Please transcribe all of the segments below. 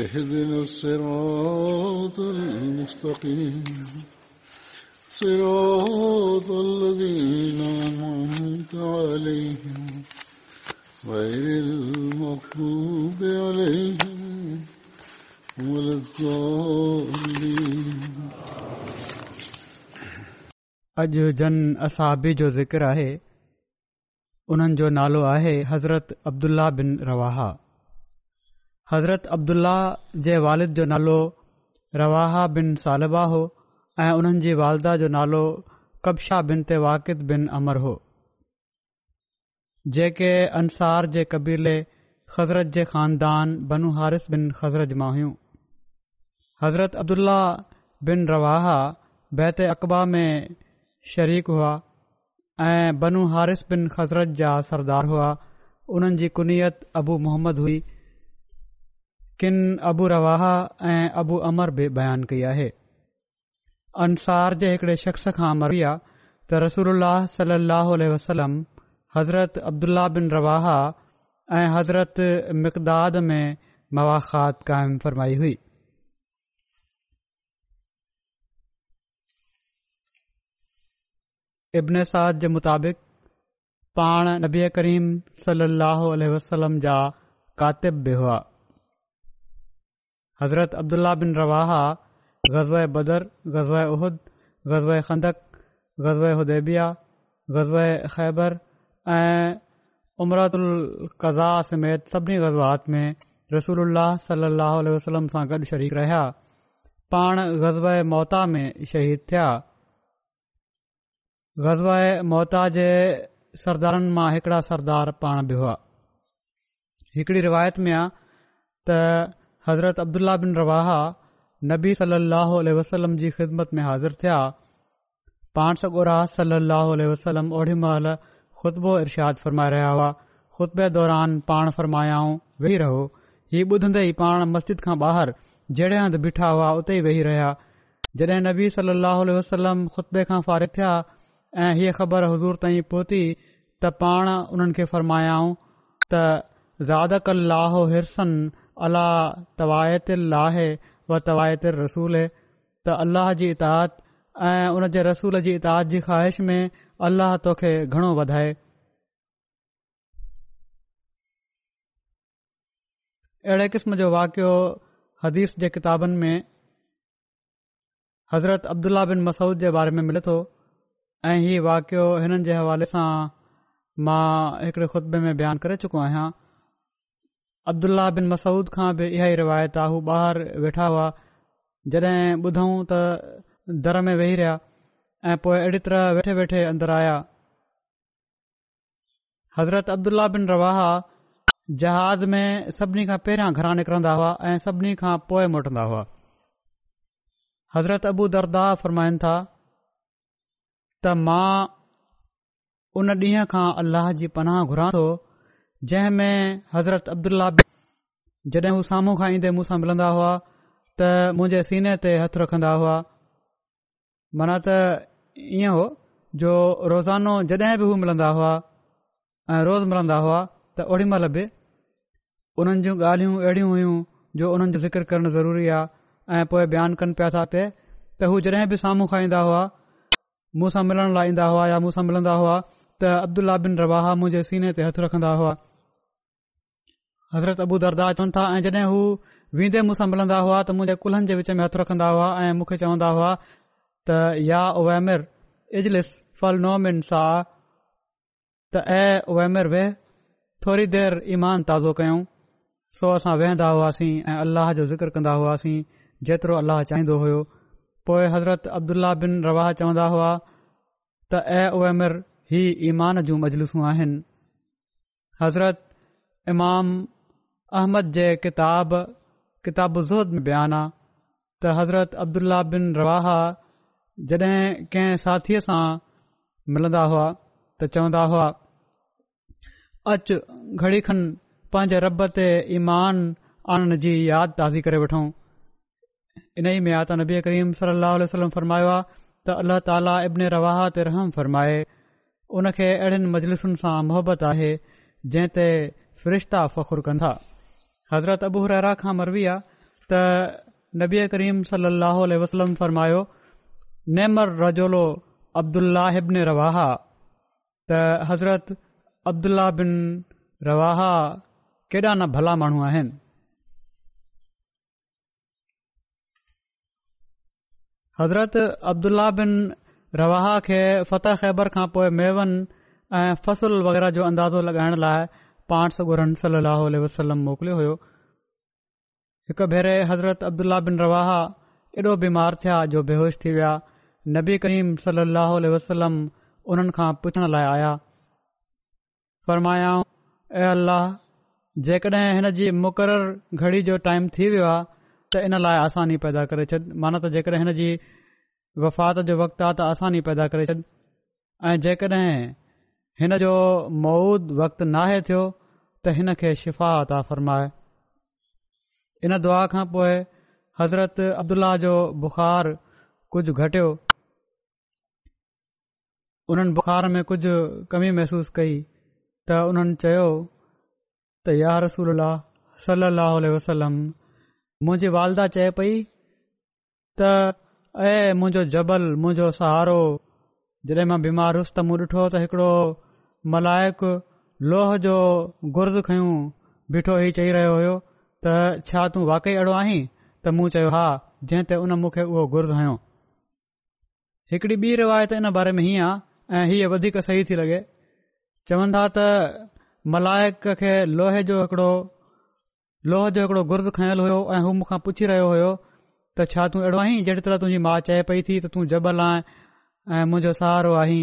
اهدنا الصراط المستقيم صراط الذين أنعمت عليهم عليهم غير المغضوب ولا الضالين اج جن اصابی جو ذکر ہے نالو ہے حضرت عبداللہ بن رواحہ हज़रत अब्दुल्ल्ल्ल्ल्लाह जे वालिद जो नालो रवाह बिन सालबा हो ऐं उन्हनि जी वालदा जो नालो कबा बिन ते वाक़िद बिन अमर हो जेके अंसार जे कबीले ख़ज़रत जे ख़ानदान बनू हारिस बिन ख़ज़रत मां हुयूं हज़रत अब्दुल्ल्ल्ल्ल्ला बिन रवाह बैत अक़बा में शरीकु हुआ ऐं बनू हारिस बिन ख़ज़रत जा सरदार हुआ उन्हनि जी कुनीयत अबू मोहम्मद हुई किन अबू रवाह ऐं अबू अमर बि बयानु कई आहे अंसार जे हिकिड़े शख़्स खां وسلم त रसूल सलाहु वसलम हज़रत अब्दुला बिन रवाह ऐं हज़रत मक़दाद में मवाख़ात क़ाइमु फरमाई हुई इब्नसाद जे मुताबिक़ पाण नबी करीम وسلم जा कातिब बि हुआ حضرت عبداللہ بن رواحا غزوہ بدر غزوہ احد غزوہ خندق غزوہ حدیبیہ غزوہ خیبر عمرت القضاء سمیت سبنی غزوات میں رسول اللہ صلی اللہ علیہ وسلم سے گڈ شریک رہا پان غزوہ موتا میں شہید تھیا غزوہ موتا کے سردارن میں ایکڑا سردار پان بھی ہوا روایت میں آ हज़रत अब्दुल्ला बिन रवाहा नबी सल अहल वसलम जी ख़िदमत में हाज़िर थिया पाण सगोरा सल अह वसलम ओढी महिल ख़ुतबो वर्शाद फ़रमाए रहिया हुआ ख़ुतबे दौरान पाण फ़रमायाऊं वेही रहो हीउ ॿुधंदे ई पाण मस्जिद खां ॿाहिरि जहिड़े हंधु बीठा हुआ उते ई वेही रहिया जॾहिं नबी सलाह वसलम ख़ुतबे खां फारित थिया ऐं हीअ ख़बर हज़ूर ताईं पहुती त पाण उन्हनि खे फ़रमायाऊं त ज़ादा कल लाहो हिरसन अलाह लाहे व तवायत रसूल है त अल्लाह जी इताद ऐं उन रसूल जी इताद जी ख़्वाहिश में अलाह तोखे घणो वधाए अहिड़े क़िस्म जो वाक़ियो हदीस जे किताबनि में हज़रत अब्दुला बिन मसूद जे बारे में मिले थो ऐं हीउ वाक़ियो हिननि जे हवाले सां मां हिकिड़े खुतबे में बयानु करे चुको आहियां عبداللہ बिन मसूद खां बि इहा ई रिवायत आहे हू ॿाहिरि वेठा हुआ जॾहिं ॿुधऊं त दर में वेही रहिया ऐं पोइ अहिड़ी तरह वेठे वेठे अंदरु आया हज़रत अब्दुलाह बिन रवाह जहाज़ में सभिनी खां पहिरियां घरां निकिरंदा हुआ ऐं सभिनी खां पोइ मोटंदा हुआ हज़रत अबू दरदार फरमाइनि था त मां उन ॾींहं खां अलाह जी पनाह घुरां थो जंहिंमें हज़रत अब्दुल्ला बीन जॾहिं हू साम्हूं खां ईंदे मूंसां मिलंदा हुआ त मुंहिंजे सीने ते हथु रखंदा हुआ माना त ईअं हो जो रोज़ानो जॾहिं बि हू मिलंदा हुआ ऐं रोज़ मिलंदा हुआ त ओॾीमहिल बि उन्हनि जूं ॻाल्हियूं अहिड़ियूं हुइयूं जो उन्हनि जो ज़िकिर करणु ज़रूरी आहे ऐं पोइ बयानु कनि पिया था पिए त हू जॾहिं बि साम्हूं खां ईंदा हुआ मूंसां मिलण लाइ ईंदा हुआ या मूंसां मिलंदा हुआ त अब्दुल्ला बिन रवाहा मुंहिंजे सीने ते हथु रखंदा हुआ हज़रत अबू दरदा चवनि था ऐं जॾहिं हू वेंदे मूंसां मिलंदा हुआ त मुंहिंजे कुल्हनि जे विच में हथु रखंदा हुआ ऐं मूंखे चवंदा हुआ त या उवैमिर इजलिस फलनोमिन साह त ऐं उवैमिर वेह थोरी देरि ईमान ताज़ो कयऊं सो असां वेहंदा हुआसीं ऐं अल्लाह जो ज़िक्र कंदा हुआसीं जेतिरो अल्लाह चाहींदो हुओ पोएं हज़रत अब्दुला बिन रवाह चवंदा हुआ त ऐ उवैमिर ईमान जूं मजलिसूं आहिनि हज़रत इमाम अहमद जे किताब किताब ज़ोद में बयानु आहे حضرت हज़रत अब्दुला बिन रवाह जड॒हिं कंहिं साथीअ सां मिलंदा हुआ त चवंदा हुआ अच घड़ी खनि पंहिंजे रब ते ईमान आणण जी यादि ताज़ी करे वठूं इन ई में आता नबी करीम सलाह वसलम फ़रमायो आहे त इब्न रवाह ते रहम फ़रमाए उन खे अहिड़ियुनि मजलिसुनि सां मोहबत आहे फरिश्ता हज़रत अबू रहरा खां मरवी आहे त नबीए करीम सली अलरमायो नेमर रजोलो अब्दुला अब्न रवाह त हज़रत अब्दुल्ला बिन रवाह केॾा न भला माण्हू आहिनि हज़रत अब्दुल्ला बिन بن खे फ़तह ख़ैबर खां पोइ मेवनि ऐं फ़सुलु वग़ैरह जो अंदाज़ो लॻाइण लाइ पाण सगोरन घुरनि सलाह वसलम मोकिलियो हुयो हिकु भेरे हज़रत अब्दुल्ला बिन रवाहा एॾो बीमार थिया जो बेहोश थी विया नबी करीम सलाहु वसलम उन्हनि खां पुछण लाइ आया फ़रमायाऊं ऐं अल्लाह जेकॾहिं हिन जी मुक़रर घड़ी जो टाइम थी वियो आहे त इन लाइ आसानी पैदा करे छॾ माना त जेकॾहिं हिन जी वफ़ात जो वक़्तु आहे त आसानी पैदा करे छॾ ऐं जेकॾहिं हिनजो मौद वक़्तु नाहे थियो त हिन खे शिफ़ा अत आहे फ़रमाए हिन दुआ खां पोइ हज़रत अब्दुल्ला जो बुख़ारु कुझु घटियो हुननि बुखार में कुझु कमी महसूस कई त हुननि चयो त यार रसूल सलाहु वसलम मुंहिंजी वालदा चए पई त ऐ मुंहिंजो जबल मुंहिंजो सहारो जॾहिं मां बीमार हुसि त मूं ॾिठो त हिकड़ो मलायक लोह जो गुर्द खयो बिठो ही चई रहियो हुयो त छा तूं वाकई अहिड़ो आहीं त मूं चयो हा जंहिं ते उन मूंखे उहो गुर्द हयो हिकड़ी ॿी रिवायत इन बारे में हीअं आहे ऐं हीअ वधीक सही थी लॻे चवनि था त मलायक खे लोहे जो हिकिड़ो लोह जो हिकिड़ो गुर्द खयल होयो ऐं हू मूंखां पुछी रहियो हो त छा तूं अहिड़ो आहीं जहिड़ी तरह तुंहिंजी माउ चए पई थी त तूं जबल आहीं ऐं मुंहिंजो सहारो आहीं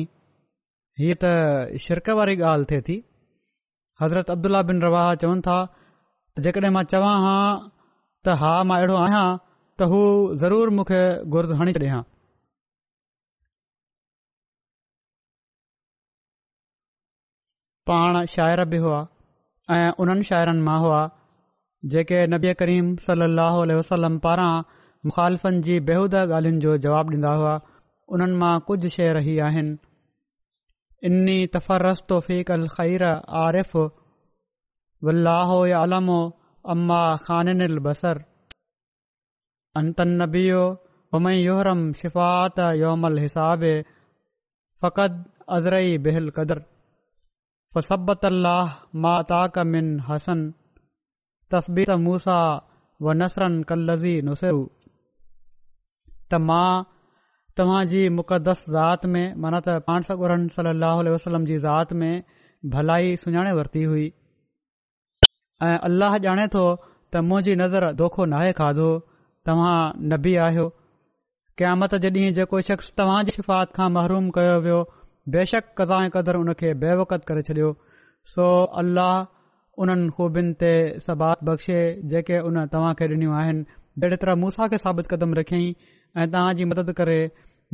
हीअ त शिरक वारी थे थी हज़रत अब्दुला बिन रवाह चवनि था जेकॾहिं मां चवां हा त हा मां अहिड़ो आहियां त हू ज़रूरु मूंखे घुर्द हणी छॾिया पाण शाइर बि हुआ ऐं उन्हनि शाइरनि मां हुआ जेके नबी करीम सली वसलम पारां मुख़ालिफ़नि जी बेहूद ॻाल्हियुनि जो जवाब ॾींदा हुआ उन्हनि मां कुझु शइ री आहिनि إني تفرست فيك الخير عارف والله يعلم اما خانن البصر انت النبي ومن يهرم شفاعة يوم الحساب فقد أزري به القدر فصبت الله ما أتاك من حسن تثبيت موسى ونصرا كالذي نصر تمام जी मुक़दस ज़ात में माना त पाण सखुरन सली अलाह वसलम जी ज़ात में भलाई सुञाणे वरिती हुई ऐं अलाह ॼाणे थो त मुंहिंजी नज़र दोखो नाहे खाधो तव्हां नबी बि आहियो क़यामत जेॾी जेको शख़्स तव्हां जी शिफ़ात खां महरूम कयो वियो बेशक क़दां ऐं क़दुरु उन खे बेवकत करे छॾियो सो अल्लाह उन्हनि ख़ूबियुनि ते सबात बख़्शे जेके उन तव्हां खे ॾिनियूं आहिनि ॾेढ तरह मूसा खे साबित क़दम रखियईं ऐं तव्हां जी मदद करे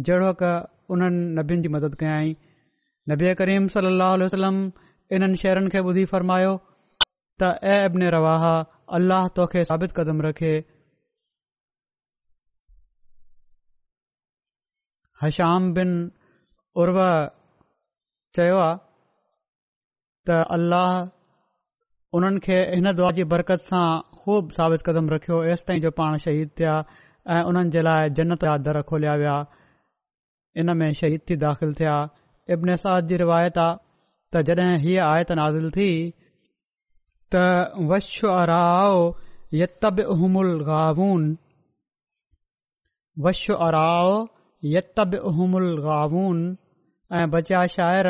जहिड़ो क उन्हनि नबियुनि जी मदद कयई नबी करीम वसलम अल शेरनि खे ॿुधी फ़र्मायो त ऐ रवाहा अल्लाह तोखे साबित क़दम रखे हशाम बिन उर्व चयो आहे त अल्लाह उन्हनि खे हिन दुआजी बरकत सां ख़ूब साबित कदम रखियो एसि ताईं जो पाण शहीद थिया ऐं उन्हनि जे लाइ जन्नत जा दर खोलिया विया इन में शहीद थी داخل थिया ابن जी रिवायत आहे त जॾहिं हीअ आयत नाज़िल थी त वश अरओ यतमुल गावन वश अरओ यतमुल गावन ऐं बचिया शाइर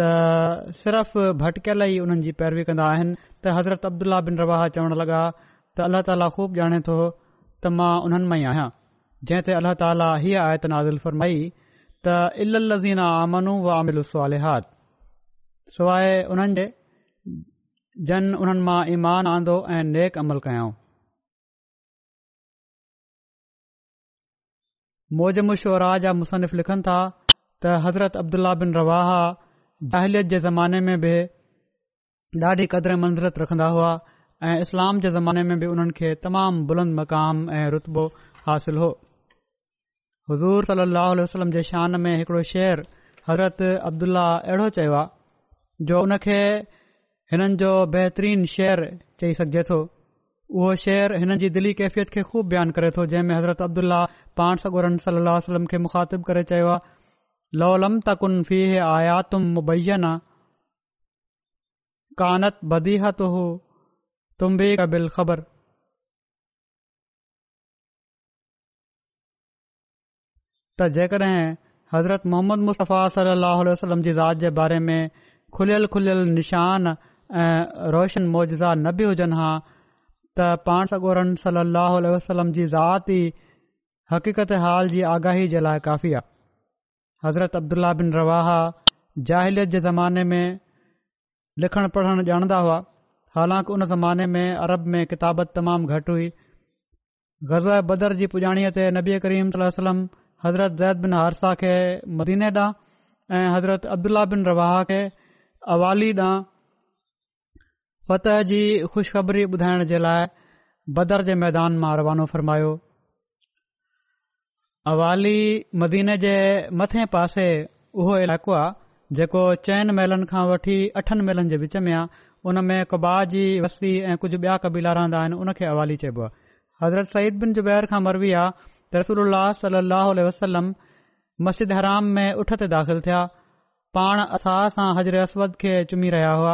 त सिर्फ़ भटकियल ई उन्हनि जी पैरवी कंदा आहिनि त हज़रत अब्दुला बिन रवाह चवण लॻा त अल्लाह ताला ख़ूब ॼाणे थो त मां उन्हनि मां ई आहियां जंहिं ते अलाह ताला हीअ आयत फ़रमाई त इलाहू सवालिहात सवाइ उन्हनि जे जन उन्हनि मां ईमान आंदो ऐं नेक अमल कयऊं मौजमु शो राजा मुसनिफ़ लिखनि था त हज़रत अब्दुल्ला बिन रवाहा दाहिलीत जे ज़माने में बि ॾाढी क़द्र मंज़रत रखंदा हुआ ऐं इस्लाम जे ज़माने में बि उन्हनि खे तमामु बुलंद मक़ाम ऐं रुतबो हासिल हो हज़ूर सलाहु वसलम जे शान में हिकड़ो शेर हज़रत अब्दुल्ला अहिड़ो चयो आहे जो उनखे हिननि जो बेहतरीन शेर चई सघिजे थो उहो शेर हिन जी दिली कैफ़ियत खे ख़ूब बयानु करे थो जंहिंमें हज़रत अब्दुल्ला पाण सगोरन सलाह वलम खे मुख़ातिबु करे चयो आहे लौलमकुन फी आया तुम मुबैना कानत बदीहत हो तुम बि कबिल ख़बर त जेकॾहिं हज़रत मोहम्मद मुसफ़ा सलाहु वसलम जी ज़ात जे बारे में खुलियल खुलियल निशान ऐं रोशन मुजज़ा न बि हुजनि हा त पाण सॻोरनि सलाहु वसलम जी ज़ात ई हक़ीक़त हाल जी आगाही जे लाइ काफ़ी आहे हज़रत अब्दुला बिन रवाह जाहिलियत जे ज़माने में लिखणु पढ़णु ॼाणदा हुआ हालांकि हुन ज़माने में अरब में किताबत तमामु घटि हुई ग़ज़ा बदर जी पुॼाणीअ ते नबी करीम त वलम हज़रत ज़ैद बिन हारसा खे मदीने ॾांहुं ऐं हज़रत अब्दुल्ला बिन रवाह खे अवाली ॾांहुं फतह जी ख़ुशख़बरी ॿुधाइण जे लाइ बदर जे मैदान मां रवानो फ़रमायो अवाली मदीने जे मथे पासे उहो इलाइक़ो आहे जेको चइनि महिलनि खां वठी अठनि महिलनि जे विच में आहे उन में कबा जी वस्ती ऐं कुझु ॿिया कबीला रहंदा आहिनि उन खे अवाली चइबो आहे हज़रत सईद बिन जुबैर ॿाहिरि खां मरवी आहे رسول اللہ वसलम मस्जिद हराम में مسجد दाख़िल थिया पाण असाह सां हज़र असवद खे चुमी रहिया हुआ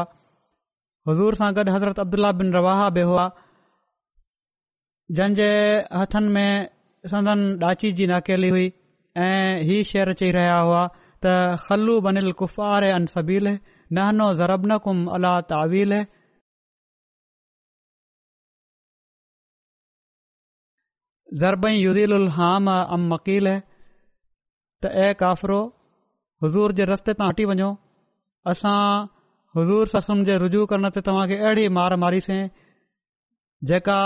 हज़ूर सां गॾु हज़रत अब्दुला बिन रवाहा बि हुआ जंहिंजे हथनि में सदन डाची जी नकेली हुई ऐं ही शेर चई रहिया हुआ त ख़लू बनील कुफारबील नो ज़रब न कुम अला तावील ज़रबई युदील उल हाम अम मकील त ऐं काफ़िरो हज़ूर जे रस्ते तां हटी वञो असां हज़ूर ससम जे रुजू करण ते तव्हां खे अहिड़ी मार मारिशे जेका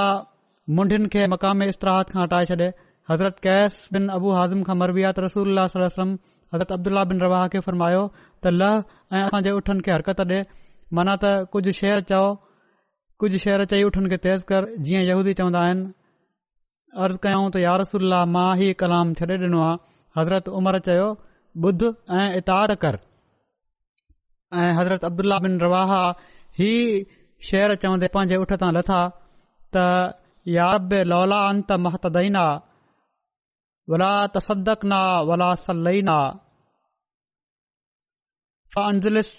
मुंडियुनि खे मक़ामी इस्तराहत खां हटाए छॾे हज़रत कैस बिन अबू हाज़िम खां मरबियात रसूल वसलम हज़रत अब्दुल्ला बिन रवाह खे फ़र्मायो त लह ऐं असांजे उठनि खे हरकत ॾे माना त कुझु शेर चओ कुझु शेर चई उठनि खे तेज़ कर जीअं यहूदी चवंदा आहिनि अर्ज़ु कयऊं त यारसुल्ला मां ही कलाम छॾे ॾिनो आहे हज़रत उमर चयो ॿुध ऐं इतार कर ऐं हज़रत अब्दुला बिन रवाह ही शेर चवंदे पंहिंजे उठ तां लथा त या बि लौला अंत महतना वला वला तसदकना वलासा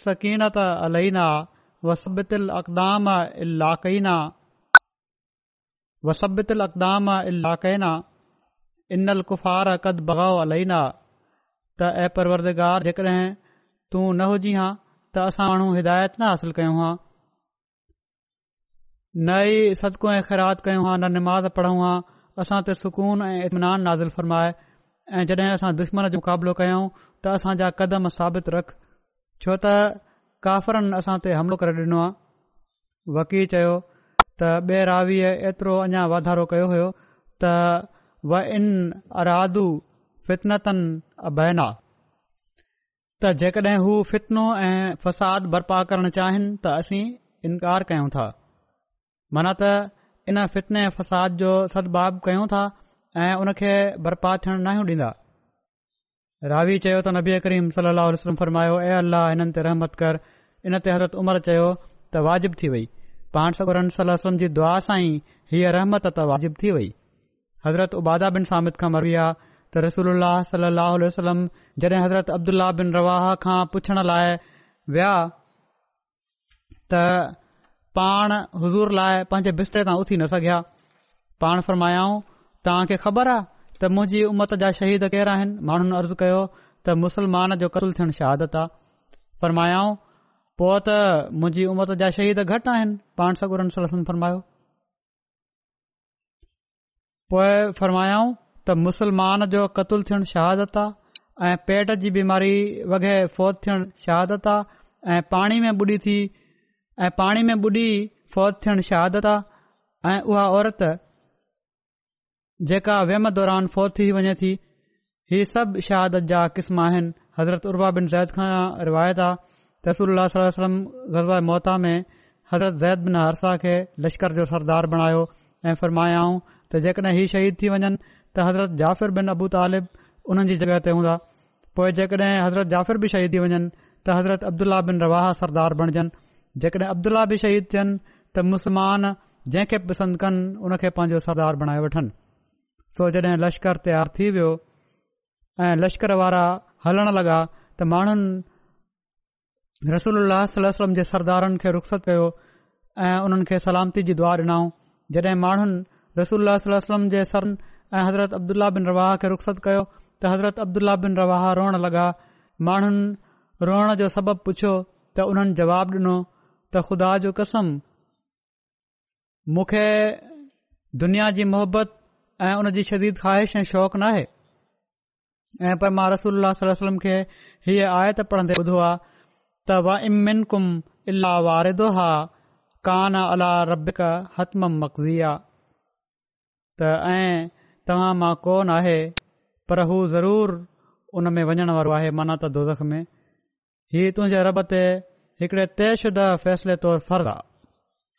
सकीनत अलैना अला वसबताम अलाक़ना वसबित वसब्यतिलक़दाम इलाक़ाइना इनल कुफ़ार कद बगाओ अलीना त ऐपरवर्दगार जेकॾहिं तूं न हुजी हा त असां माण्हू हिदायत न हासिल कयूं हां न ई सदको ऐं ख़ैरात कयूं हां न निमाज़ पढ़ूं हा असां ते सुकून ऐं इत्मनानु नाज़िल फ़रमाए ऐं जड॒हिं असां दुश्मन जो मुक़ाबिलो कयूं त असां क़दम साबित रख छो त काफ़रनि असां ते हमिलो करे ॾिनो आहे वकील चयो त ॿिए रावीअ एतिरो अञा वाधारो कयो हुयो त वन अरादू फितनतन अबैना त जेकॾहिं हू फितनो ऐं फ़साद बर्पा करणु चाहिनि त असीं इनकार कयूं था माना त इन फितने फ़साद जो सदभाव कयूं था ऐं उन खे बर्पा थियण नयूं ॾींदा रावी चयो त नबी करीम सलाहु फरमायो ऐं अलाह हिननि ते रहमत कर इन ते हज़रत उमर चयो त वाजिबु थी वई पाण सकूर वलम जी दुआ सां ई हीअ रहमत त वाजिब थी वई हज़रत उबादा बिन सामिद खां मरी विया त रसोल सलाहु वसलम जॾहिं हज़रत अब्दुल्ला बिन रवाह खां पुछण लाइ विया त पाण हज़ूर लाइ पंहिंजे बिस्तरे तां उथी न सघिया पाण फरमायाऊं तव्हांखे ख़बर आहे त मुंहिंजी उमत जा शहीद केर आहिनि माण्हुनि अर्ज़ु कयो त मुसलमान जो कतलु थियण शहादत आहे फरमायाऊं पोइ त मुंहिंजी उमिरि जा शहीद घटि आहिनि पाण सगुर सौ लस फरमायो पोइ फ़रमायाऊं त मुसलमान जो क़तूल थियणु शहादत आहे ऐं पेट जी बीमारी वगै फौत थियणु शहादत आहे ऐं पाणी में ॿुॾी थी ऐं पाणी में ॿुॾी फौत थियणु शहादत आहे ऐं उहा औरत जेका वहम दौरान फौत थी वञे थी हीअ सभु शहादत जा क़िस्म आहिनि हज़रत उर्वा बिन ज़ैद खां रिवायत आहे तहसूल अलसलम गज़वाए मोहता में हज़रत ज़ैद बिन हरसा खे लश्कर जो सरदार बणायो ऐं फ़र्मायाऊं त जेकॾहिं हीउ शहीद थी वञनि त हज़रत जाफ़िर बिन अबू तालिब उन्हनि जी जॻहि ते हूंदा पोइ हज़रत जाफ़िर बि शहीद थी वञनि त हज़रत अब्दुल्ला बिन रवाह सरदार बणजनि जेकॾहिं अब्दुला बि शहीद थियनि مسلمان मुस्लमान जंहिंखे पसंदि कनि उनखे पंहिंजो सरदार बणाए वठनि सो जॾहिं लश्कर तयारु थी वियो ऐं लश्कर वारा हलणु लॻा त مانن रसूल सलमम जे सरदारनि खे रुख़्सत कयो ऐं उन्हनि खे सलामती जी दुआ ॾिनाऊं जॾहिं माण्हुनि रसूल सलमम जे सर ऐं हज़रत अब्दुल बिन रवाह खे रुख़्सत कयो त हज़रत अब्दुल्ला बिन रवाह रोअण लॻा माण्हुनि रोअण जो सबबु पुछियो त उन्हनि जवाब ॾिनो त ख़ुदा जो कसम मूंखे दुनिया जी मुहबत ऐं उन जी शदीद ख़्वाहिश ऐं शौक़ु नाहे ऐं पर मां रसूल सलम खे हीअ आयत पढ़ंदे ॿुधो आहे त वा कुम अला वारिदो हा कान अला रबिक हतमिया त ऐं तव्हां मां कोन आहे पर हू ज़रूरु उन में वञण वारो आहे माना त दोज़ख में हीउ तुंहिंजे रब ते हिकड़े तयशुदा फ़ैसिले तौरु फ़र्दु आहे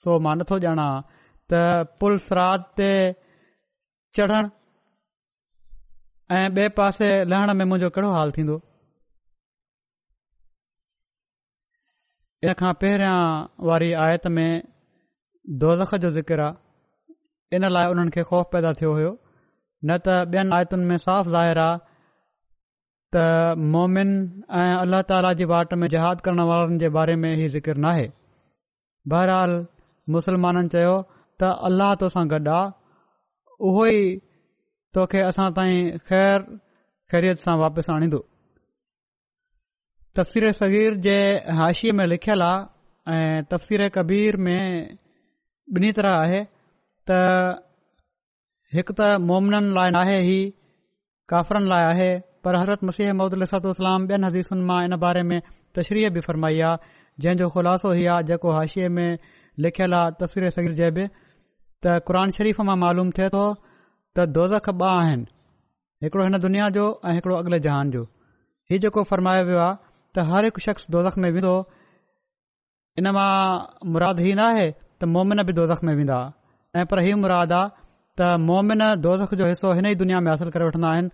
सो मां नथो ॼाणा त पुल सराद ते चढ़ण ऐं ॿिए पासे लहण में मुंहिंजो कहिड़ो हाल थींदो इन खां पहिरियां वारी आयत में दोज़ख जो ज़िकिर आहे इन लाइ उन्हनि खे ख़ौफ़ पैदा थियो हो न त ॿियनि आयतुनि में साफ़ ज़ाहिर आहे त मोमिन ऐं अलाह ताला जी वाट में जहाद करण वारनि जे बारे में हीउ ज़िकिर न आहे बहरहाल मुसलमाननि चयो त अलाह तोसां गॾु आहे उहो ई तोखे असां ताईं ख़ैरु ख़ैरियत सां वापसि आणींदो तफ़सीर सग़ीर जे हाशिए में लिखियलु आहे ऐं तफ़सीर कबीर में बिनी तरह आहे त हिकु त मोमिननि लाइ नाहे ही काफ़िरनि लाइ आहे पर हज़रत मसीह महदातो इस्लाम ॿियनि हदीसुनि मां इन बारे में तशरीह बि फरमाई आहे जंहिंजो ख़ुलासो ई आहे जेको हाशिए में लिखियलु आहे तफ़सीर सगीर जे बि त क़रनि शरीफ़ मां मालूम थिए थो त दोज़ ॿ आहिनि हिकड़ो हिन दुनिया जो ऐं हिकिड़ो अॻिले जहान जो हीउ जेको फ़रमायो वियो आहे त हर हिकु शख़्स दौलख में वेंदो इन मां मुराद ई नाहे त मोमिन बि दौलख में वेंदा ऐ पर ही मुराद आहे त मोमिन दौलख जो हिसो हिन ई दुनिया में हासिल करे वठंदा आहिनि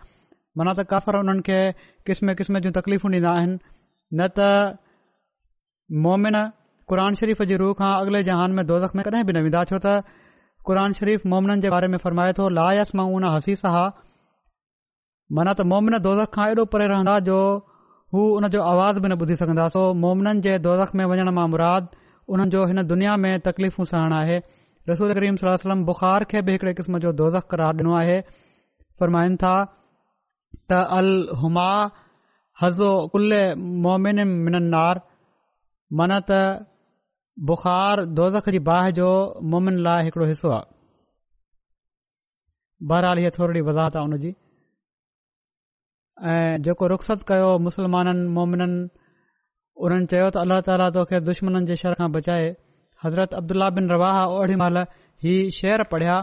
मना त कफ़र उन्हनि खे क़िस्म क़िस्म जूं तकलीफ़ू ॾींदा आहिनि न त मोमिन क़ान शरीफ़ जी रूह खां अॻिले जहान में दौलख में कॾहिं बि न वेंदा छो त क़रान शरीफ़ मोमिनन जे बारे में फरमाए थो लायस मां उन हसीसा हा माना त मोमिन खां एॾो परे रहंदा जो हू उन जो आवाज़ बि न ॿुधी सघंदा सो मोमननि जे दोज़ख में वञण मां मुराद उन्हनि जो हिन दुनिया में तकलीफ़ूं सहणु आहे रसूल करीम सलम बुखार खे बि हिकड़े क़िस्म जो दोज़ख करार ॾिनो आहे फ़रमाइनि था त अल हुमा हज़ो कुल मोमिन मिनन्नार मन त बुख़ार दोज़ख जी बाहि जो मोमिन लाइ हिकड़ो हिसो आहे बहरहाल हीअ थोरी वज़ाहत आहे ऐं जेको रुख़्सत कयो मुसलमाननि मोमिननि उन्हनि चयो त अल्ला ताला तोखे दुश्मन जे शहर खां बचाए हज़रत अब्दुला बिन रवाह ओड़ी महिल ही शर पढ़िया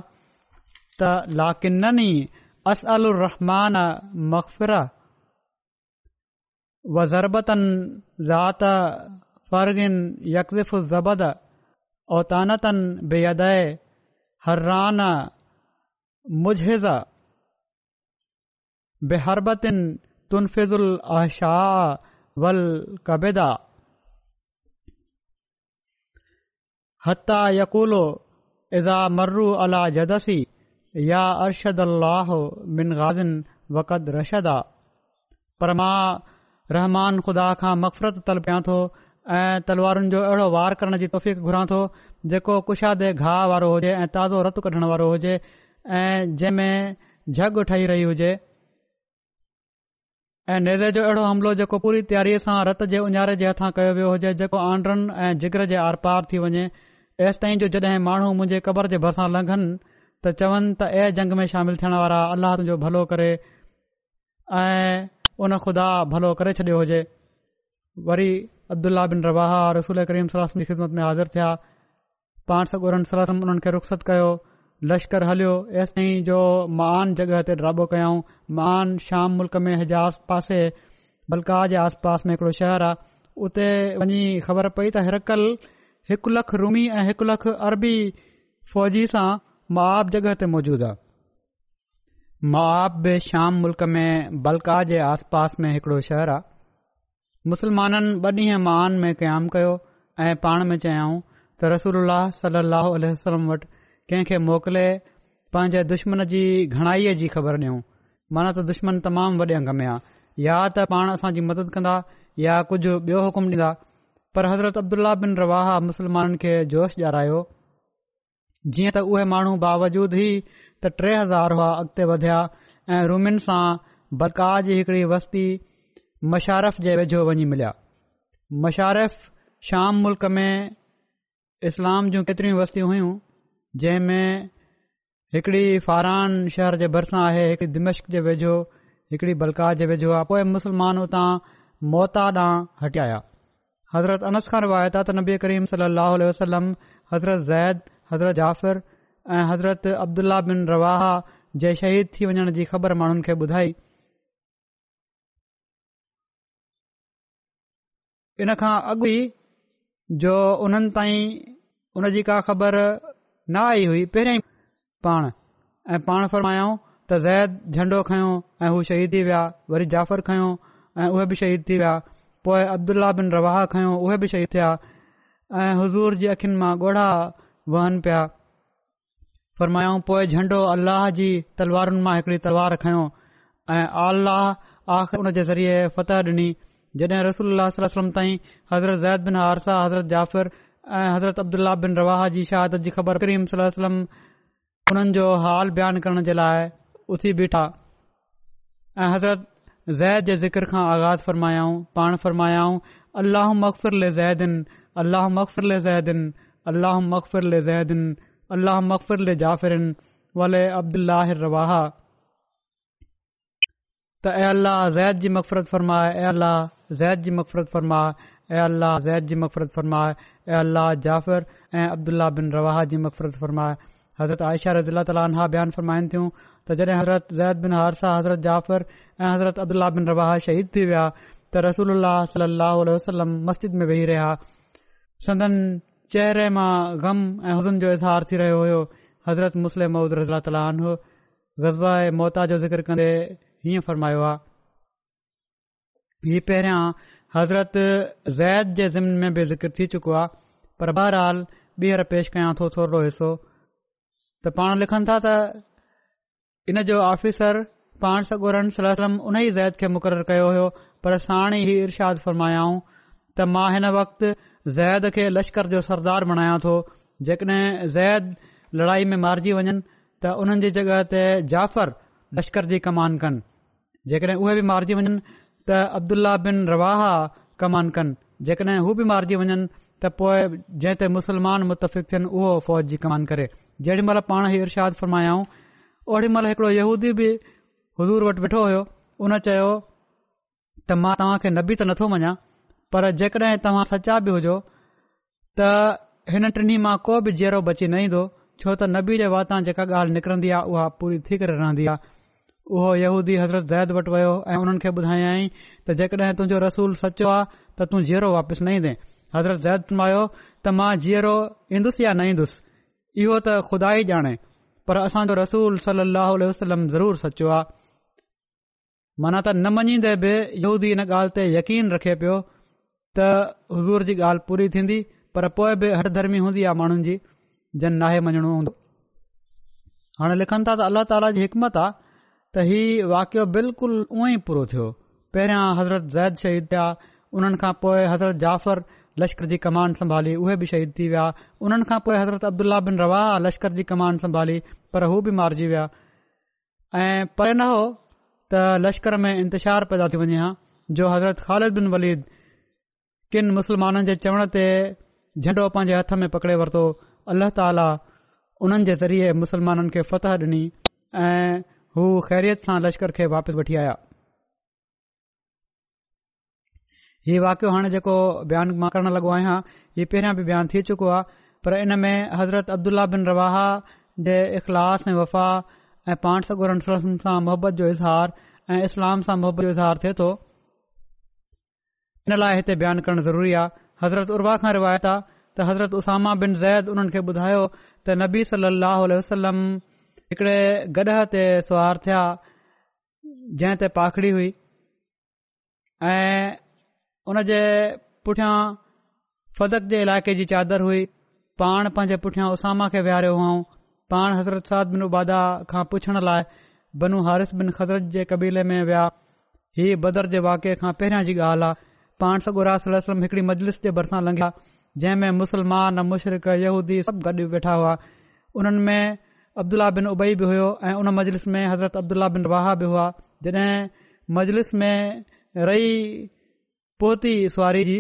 त लाकिनन ई असल उर रहमान मखफ़िर वज़रबतनि ज़ाति फ़र्गिन यकिफ़ ज़ब औतानतनि बेअै हरान बेहरबतिन तुनफ़िज़ुल आशा वल कबेदा हता यकूलो इज़ा मर्रू अला जदसी या अर्शद अल अलाह मिन गाज़िन वकद रशदा पर मां रहमान ख़ुदा खां मक़फ़रतु तल पिया थो ऐं तलवारुनि जो अहिड़ो वार करण जी तोफ़िक घुरां थो जेको कुशादे घाह वारो हुजे ऐं ताज़ो रतु कढण वारो हुजे ऐं जंहिंमें जग ठही रही हुजे ऐं नेज़े जो अहिड़ो हमिलो जेको पूरी तयारी सां रत जे उन्हारे जे हथां कयो वियो हुजे जेको आंड्रनि ऐं जिगर जे आर पार थी वञे ऐसि ताईं जो जॾहिं माण्हू मुंहिंजे क़बर जे भरिसां लंघनि त चवनि त ऐं जंग में शामिल थियण वारा अल्लाह तुंहिंजो भलो करे ऐं उन ख़ुदा भलो करे छॾियो हुजे वरी अब्दुल्ला बिन रवाह रसूल करीम सलमी ख़िदमत में हाज़िर थिया पाण सगुरन सलम उन्हनि खे रुख़ु कयो लश्कर हलियो एस ताईं जो म आन जॻह ते ہوں कयाऊं मान श्याम मुल्क में हजास पासे बलका जे आस पास में हिकिड़ो शहर आहे उते वञी ख़बर पई त हिरकल हिकु लख रुमी ऐं हिकु लख अरबी फ़ौजी सां मआआब जॻह ते मौजूद आहे मआआब बि श्याम मुल्क में बलका जे आस में हिकड़ो शहर आहे मुस्लमाननि ॿ ॾींहं मान में क़याम कयो ऐं पाण में चयाऊं त रसूल सलाह वटि कंहिं खे मोकिले पंहिंजे दुश्मन जी घणाईअ जी ख़बर ॾेयूं माना त दुश्मन तमामु वॾे अंग में आ या त पाण असांजी मदद कंदा या कुझु ॿियो हुकुम ॾींदा पर हज़रत अब्दुल्ल्ल्ल्ल्ला बिन रवाह मुस्लमाननि खे जोश ॼारायो जीअं त उहे माण्हू बावजूद ई त टे हज़ार हुआ अॻिते वधिया ऐं रूमिन सां बरक़ा जी हिकड़ी वस्ती मशारफ़ जे वेझो वञी मिलिया मशारफ़ शाम मुल्क़ में इस्लाम जूं केतिरी वस्तियूं हुयूं जंहिंमें हिकिड़ी फ़ारहान शहर जे भरिसां आहे हिकिड़ी दिमशक जे वेझो हिकिड़ी बलकार जे वेझो आहे पोइ मुस्लमान हुतां मोता ॾांहुं हटिया हज़रत अनस ख़ान वाहे त नबी करीम सलम हज़रत ज़ैद हज़रत जाफ़िर ऐं हज़रत अब्दुला बिन रवाह जे शहीद थी वञण जी ख़बर माण्हुनि खे ॿुधाई इनखां अॻु ई जो उन्हनि ताईं उन जी का ख़बर न आई हुई पहिरियों पाण ऐं पाण फरमायोंडो खयों ऐं हू शहीद थी विया वरी जाफ़र खयों ऐं उहे बि शहीद थी विया पोइ बिन रवाह खयों उहे बि शहीद थिया ऐं हज़ूर जी अखियुनि मां ॻोढ़ा वहन पिया फरमायो पोइ झंडो अल्लाह जी तलवारुनि मां हिकड़ी तलवार खयों ऐं अलतह ॾिनी जॾहिं रसूल ताईं हज़रत ज़ैद बिन बिना हज़रत जाफ़र ऐं हज़रत अब्दुल बिन रवाह जी करीम हुननि जो पाण फ़रमायाऊं अल अलाहत अल زید ज़ैद जी मक़फ़रत अलाह जैद जी मफ़रत फरमाए जाफ़र ऐं अब्दुल बिन रवाह जी मफ़रत फरमाए हज़रतनिज़रत जफ़र ऐं हज़रत शहीद थी विया तस्जिद में वेही रहिया सदन चेहरे मां ग़म جو हुज़न जो इज़हार थी حضرت हुयो हज़रत मुस्लिम रज़न गज़बा ऐं मोहता जो ज़िक्र कंदे हीअं फ़रमायो आहे ही हज़रत ज़ैद जे ज़िमन में बि ज़िक्र थी चुको आहे पर बहरहाल ॿीहर पेश कयां थो थोरो हिसो त पाण लिखनि था त इन जो आफिसर पाण सगोरम उन ई ज़ैद खे मुक़ररु कयो हो पर साण ई इरशाद फरमायाऊं त मां हिन वक़्ति ज़ैद खे लश्कर जो सरदार बणायां थो जेकॾहिं ज़ैद लड़ाई में मारिजी वञनि त उन्हनि जी जॻहि ते जाफर लश्कर जी कमान कनि जेकॾहिं उहे बि मारिजी वञनि त अब्दुल्ला बिन रवाह कमान कनि जेकॾहिं हू बि मारिजी वञनि त पोइ जंहिं ते मुस्लमान मुतफ़िक़ियनि उहो फ़ौज जी कमान करे जेॾी महिल पाण ई इरशाद फरमायाऊं ओॾी महिल हिकिड़ो यहूदी बि हज़ूर वटि वेठो हो उन चयो त मां तव्हां नबी त नथो मञा पर जेकॾहिं तव्हां सचा बि हुजो त हिन टिनी मां को बि जहिड़ो बची न ईंदो छो त नबी जे वातां जेका ॻाल्हि निकिरंदी आहे उहा पूरी थी करे रहंदी आहे उहो यहूदी हज़रत ज़ैद वटि वियो ऐं उन्हनि खे ॿुधायाई त जेकॾहिं तुंहिंजो रसूल सचो आहे त तूं जीअरो वापसि न ईंदे हज़रत ज़ैद मां आयो त मां जीअरो ईंदुसि या न ईंदुसि इहो त ख़ुदा ई ॼाणे पर असांजो रसूल सली अलाह वसलम ज़रूर सचो आहे माना त न मञीदे बि यहूदी इन ॻाल्हि ते यकीन रखे पियो त हज़ूर जी ॻाल्हि पूरी थींदी पर पोइ बि हर धर्मी हूंदी आहे माण्हुनि जी जन नाहे मञणो हूंदो हाणे लिखनि था त अलाह ताला जी हिकमत आ त हीउ वाकियो बिल्कुलु उअं ई पूरो थियो पहिरियां हज़रत ज़ैद शहीद थिया उन्हनि खां पोइ हज़रत जाफ़र लश्कर जी कमान संभाली उहे बि शहीद थी विया उन्हनि खां पोइ हज़रत अब्दुल्ला बिन रवा लश्कर जी कमान संभाली पर हू बि मारिजी विया ऐं परे न हो त लश्कर में इंतिशार पैदा थी वञे हा जो हज़रत ख़ालिद बिन वलीद किन मुस्लमाननि जे चवण ते झंडो पंहिंजे हथ में पकड़े वरितो अल्लाह ताला उन्हनि ज़रिए मुसलमाननि खे फतह ॾिनी ऐं हू ख़ैरियत सां लश्कर खे वापसि वठी आया ही वाकियो हाणे जेको बयानु मां करण लॻो आहियां हीउ पहिरियां बि बयानु थी चुको आहे पर इन में हज़रत अब्दुल्ला बिन रवाहा जे इख़लास ऐं वफ़ा ऐं पाण सगुर सां मोहबत जो इज़हार ऐं इस्लाम सां मोहबत जो इज़हार थिए थो इन लाइ हिते बयानु करणु ज़रूरी आहे हज़रत उर्वा खां रिवायत आहे त हज़रत उसामा बिन ज़ैद उन्हनि खे ॿुधायो त नबी सली वसलम हिकिड़े गॾह ते सुवार थिया जंहिं ते पाखड़ी हुई ऐं उन जे पुठियां फ़तक जे इलाइक़े जी चादरु हुई पाण पंहिंजे पुठियां उसामा खे वेहारियो हुओ पाण हज़रत साद बिन उबादा खां पुछण लाइ बनू हारिस बिन ख़ज़रत जे कबीले में विया हीउ बदर जे वाकिए खां पहिरियां जी ॻाल्हि आहे पाण सॻो रास हिकड़ी मजलिस जे भरिसां लंघिया जंहिंमें मुसलमान मुशरक यहूदी सभु गॾु वेठा हुआ उन्हनि में अब्दुलाह बिन उबई बि हुयो ऐं उन मजलिस में हज़रत अब्दुल्ला बिन राह बि हुआ जॾहिं मजलिस में रही पहुती सुवारी जी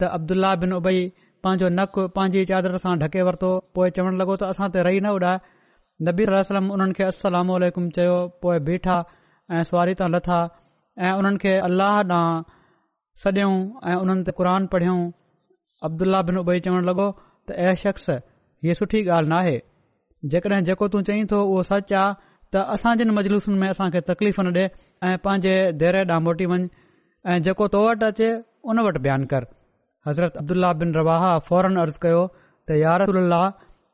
त अब्दुल्ल्ला बिन उबई पंहिंजो नकु पंहिंजी चादर सां ढके वरितो पोइ चवणु लॻो त असां ते रही न उॾाए नबी रहम उन्हनि खे अलसलामलुम चयो पोइ बीठा ऐं सुवारी तां लथा ऐं उन्हनि खे अल्लाह ॾांहुं सॾऊं ऐं उन्हनि ते क़ुर पढ़ियऊं अब्दुल्ल्ल्ल्ल्ला बिन उबई चवणु लॻो त ऐं शख़्स हीअ सुठी ॻाल्हि नाहे जेकॾहिं जेको तूं चईं थो उहो सच आहे त असां जिन मजलूसनि में असां खे तकलीफ़ न ॾिए ऐं पंहिंजे देरे ॾांहुं मोटी वञु ऐं जेको तो वटि अचे उन वटि बयानु कर हज़रत अब्दुल्ल्ल्ल्ल्ला बिन रवाह फौरन अर्ज़ु कयो त यारदल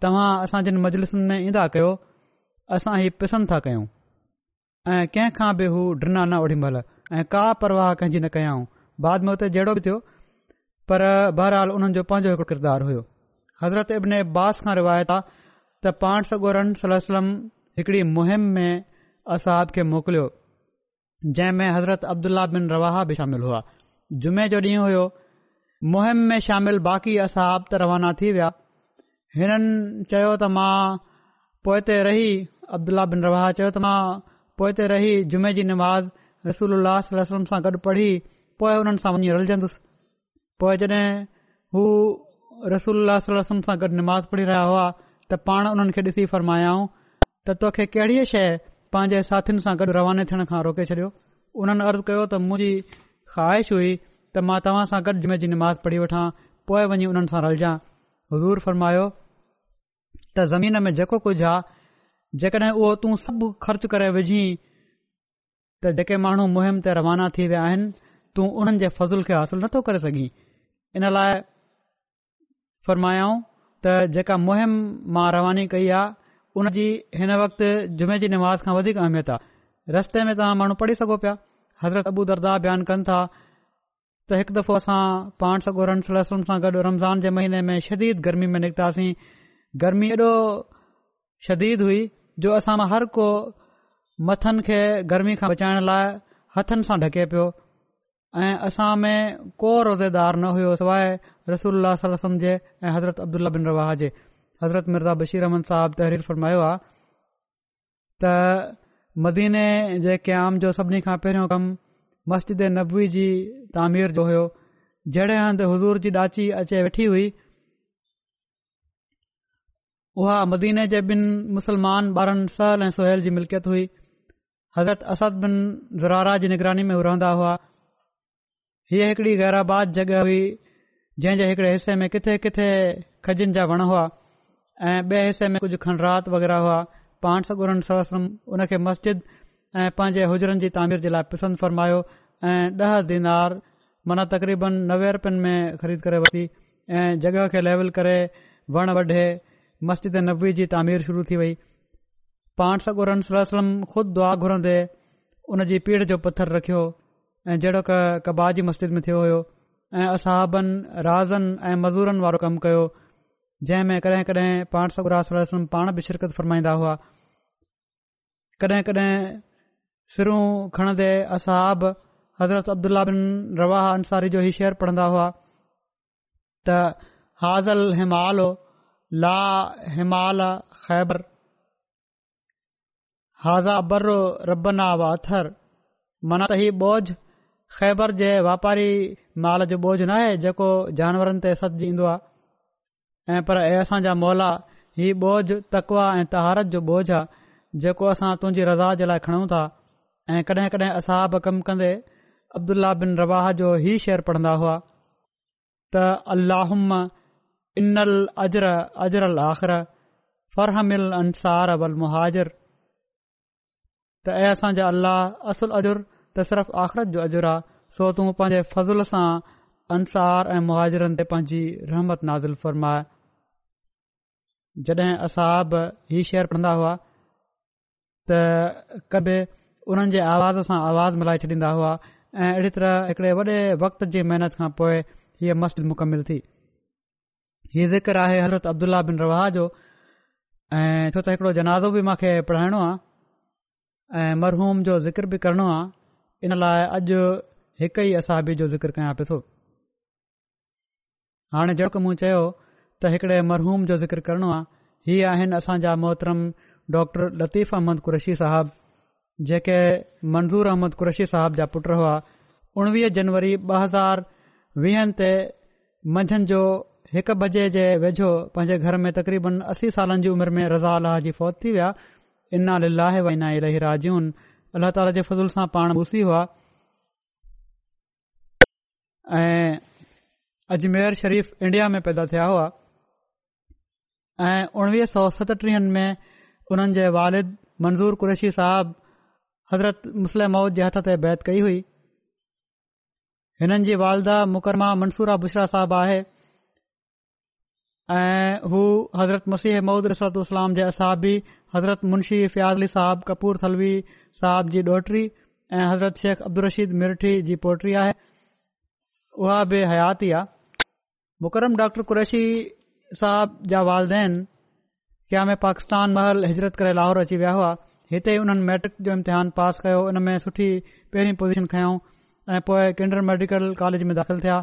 तव्हां असां जिन मजलिसुनि में ईंदा कयो असां हीउ पसंदि था कयूं ऐं कंहिं खां बि हू डि॒ना न ओढीमल ऐं का परवाह कंहिंजी न कयाऊं बाद में हुते जहिड़ो बि थियो पर बहरहाल हुननि जो पंहिंजो हिकड़ो किरदारु हुयो हज़रत अब्ने बास खां रिवायत आहे त पाण सगोरन सलम वल्लम हिकड़ी मुहिम में असहब खे मोकिलियो जंहिंमें हज़रत अब्दुल्ला बिन रवाहा बि शामिल हुआ जुमे जो ॾींहुं हुयो मुहिम में शामिल बाक़ी असांब त रवाना थी विया हिननि चयो त मां पोइ ते रही अब्दुल्ला बिन रवाहा चयो त मां पोइ ते रही जुमे जी निमाज़ रसूल रसलम सां गॾु पढ़ी पोइ हुननि सां वञी रलजंदुसि पोइ जॾहिं हू रसूल सलमलम सां गॾु निमाज़ पढ़ी रहिया हुआ त पाण उन्हनि खे ॾिसी फ़रमायाऊं त तोखे कहिड़ी शइ पंहिंजे साथियुनि सां गॾु रवाने थियण खां रोके छॾियो उन्हनि अर्ज़ु कयो त मुंहिंजी ख़्वाहिश हुई त मां तव्हां सां गॾु जुमे जी निमाज़ पढ़ी वठां पोइ वञी उन्हनि सां हज़ूर फ़रमायो त ज़मीन में जेको कुझ आहे जेकॾहिं उहो तूं सभु ख़र्च करे विझीं त जेके माण्हू मुहिम ते रवाना थी विया आहिनि तू उन्हनि जे फज़ल खे हासिल नथो करे सघीं इन लाइ फ़रमायाऊं त जेका मुहिम मां रवानी कई आहे उन जी हिन वक़्ति जुमे जी नमाज़ खां वधीक अहमियत आहे रस्ते में तव्हां माण्हू पढ़ी सघो पिया हज़रत अबू दरदार बयानु कनि था त हिकु दफ़ो असां पाण सॻोड़निसुनि सां गॾु रमज़ान जे महीने में शदीद गर्मी में निकितासीं गर्मी ऐॾो शदीद हुई जो असां हर को मथनि खे गर्मी खां बचाइण लाइ हथनि सां ढके पियो ऐं असां में को रोज़ेदार न हुयो सवाइ रसूल जे ऐं हज़रत अब्दुला बिन रवाह जे हज़रत मिर्ज़ा बशीर अहमद साहब तहरीर फरमायो आहे त मदीने जे क़याम जो सभिनी खां पहिरियों कमु मस्जिद नबवी जी तामीर जो हुयो जहिड़े हंधि हज़ूर जी ॾाची अचे वेठी हुई उहा मदीने जे ॿिनि मुसलमान ॿारनि सहल ऐं सुहैल जी मिल्कियत हुई हज़रत असद बिन ज़रारा जी निगरानी में रहंदा हुआ हीअ हिकड़ी गैराबाद जॻह हुई जंहिंजे हिकिड़े हिसे में किथे किथे खजिन जा वण हुआ ऐं ॿिए हिसे में कुझु खंडरात वग़ैरह हुआ पाण सॻो सरो सलम उन खे मस्जिद ऐं पंहिंजे हुजुरनि जी तामीर जे लाइ पसंदि फ़र्मायो ऐं ॾह दीनार माना तक़रीबन नवे रुपियनि में ख़रीद करे वरिती ऐं जॻह खे लैवल करे वण वढे मस्जिद ऐं जी तामीर शुरू थी वई पाण सॻु सलम ख़ुदि दुआ घुरंदे उनजी पीढ़ जो पथरु रखियो ऐं जहिड़ो कबा जी मस्जिद में थियो हुयो ऐं असहाबनि राज़नि ऐं मज़ूरनि वारो कमु कयो जंहिं में कॾहिं कॾहिं पाण सबुरास पाण बि शिरकत फ़रमाईंदा हुआ कॾहिं कॾहिं सिरूं खणंदे असहाब हज़रत अब्दुला बिन रवाह अंसारी जो ई शेर पढ़ंदा हुआ त हाज़ल हिमालो ला हिमाल ख़ैबर हाज़ा रबना रब नोझ ख़ैबर जे वापारी माल जो बोझ न आहे जेको जानवरनि ते सचजी ईंदो आहे पर ऐं असांजा मौला हीउ बोझ तकवा ऐं तहारत जो बोझ आहे जेको असां तुंहिंजी रज़ा जे लाइ खणूं था ऐं कॾहिं कडहिं असां बि कमु कंदे अब्दुल्ल्ला बिन रवाह जो ई शेर पढ़ंदा हुआ त अल्लाहम इनल अजर अजरल आख़िर फ़रहमिल अंसार अबल मुहाजर त ऐं असांजा अल्लाह असुल अजर त सिर्फ़ु आख़िर जो अजर आहे सो तू पंहिंजे फज़ुल सां अंसार ऐं मुहाजरनि ते पंहिंजी रहमत नाज़ुल फ़रमाए जॾहिं असां ही हीउ शेअर पढ़ंदा हुआ त कॿे उन्हनि जे आवाज़ सां आवाज़ मिलाए छॾींदा हुआ ऐं अहिड़ी तरह हिकड़े वॾे वक़्त जी महिनत खां पोइ हीअ मस्जिद मुकमिल थी हीउ ज़िक्र आहे हज़रत अब्दुल्ला बिन रवाह जो ऐं छो त हिकड़ो जनाज़ो बि मूंखे पढ़ाइणो आहे ऐं मरहूम जो ज़िक्र बि करणो आहे इन लाइ अॼु हिकु ई असाबी जो ज़िक्र कयां पियो थो हाणे जेको मूं चयो त हिकिड़े मरहूम जो ज़िक्र करणो आहे हीअ आहिनि असांजा मोहतरम डॉक्टर लतीफ़ अहमद कुरेशी साहिबु जेके मंज़ूर अहमद कुरेशी साहिब जा पुट हुआ उणिवीह जनवरी ॿ हज़ार वीहनि ते मंझंदि जो हिकु बजे जे वेझो पंहिंजे घर में तक़रीबन असी सालनि जी उमिरि में रज़ा अलाह जी फौत थी विया इन लाहे वीना इलाही राजियुनि अल ताला जे फज़ूल सां पाण घुसी हुआ ऐं अजमेर शरीफ़ इंडिया में पैदा थिया हुआ ऐं उणवीह सौ सतटीह में हुननि जे वालद मंज़ूर कुरैशी साहिब हज़रत मुसल माउद जे हथ ते बैद कई हुई हिननि जी वालदा मुकरमा मंसूरा बुश्रा साहिब आहे ऐं हू हज़रत मसीह मूद रसलाम जे असहबी हज़रत मुंशी फियाज़ कपूर थलवी صاحب जी ॾोहिटरी ऐं हज़रत शेख अब्दुल रशीद मिर्ठी जी पोटरी आहे उहा बि हयाती आहे मुकरम डॉ कुशी साहब जा वालदेन क्यामे पाकिस्तान महल हिजरत करे लाहौर अची विया हुआ हिते ई हुननि मेट्रिक जो इम्तिहान पास कयो उन में सुठी पहिरीं पोज़ीशन खयों ऐं पोए किंडर मेडिकल कॉलेज में दाख़िल थिया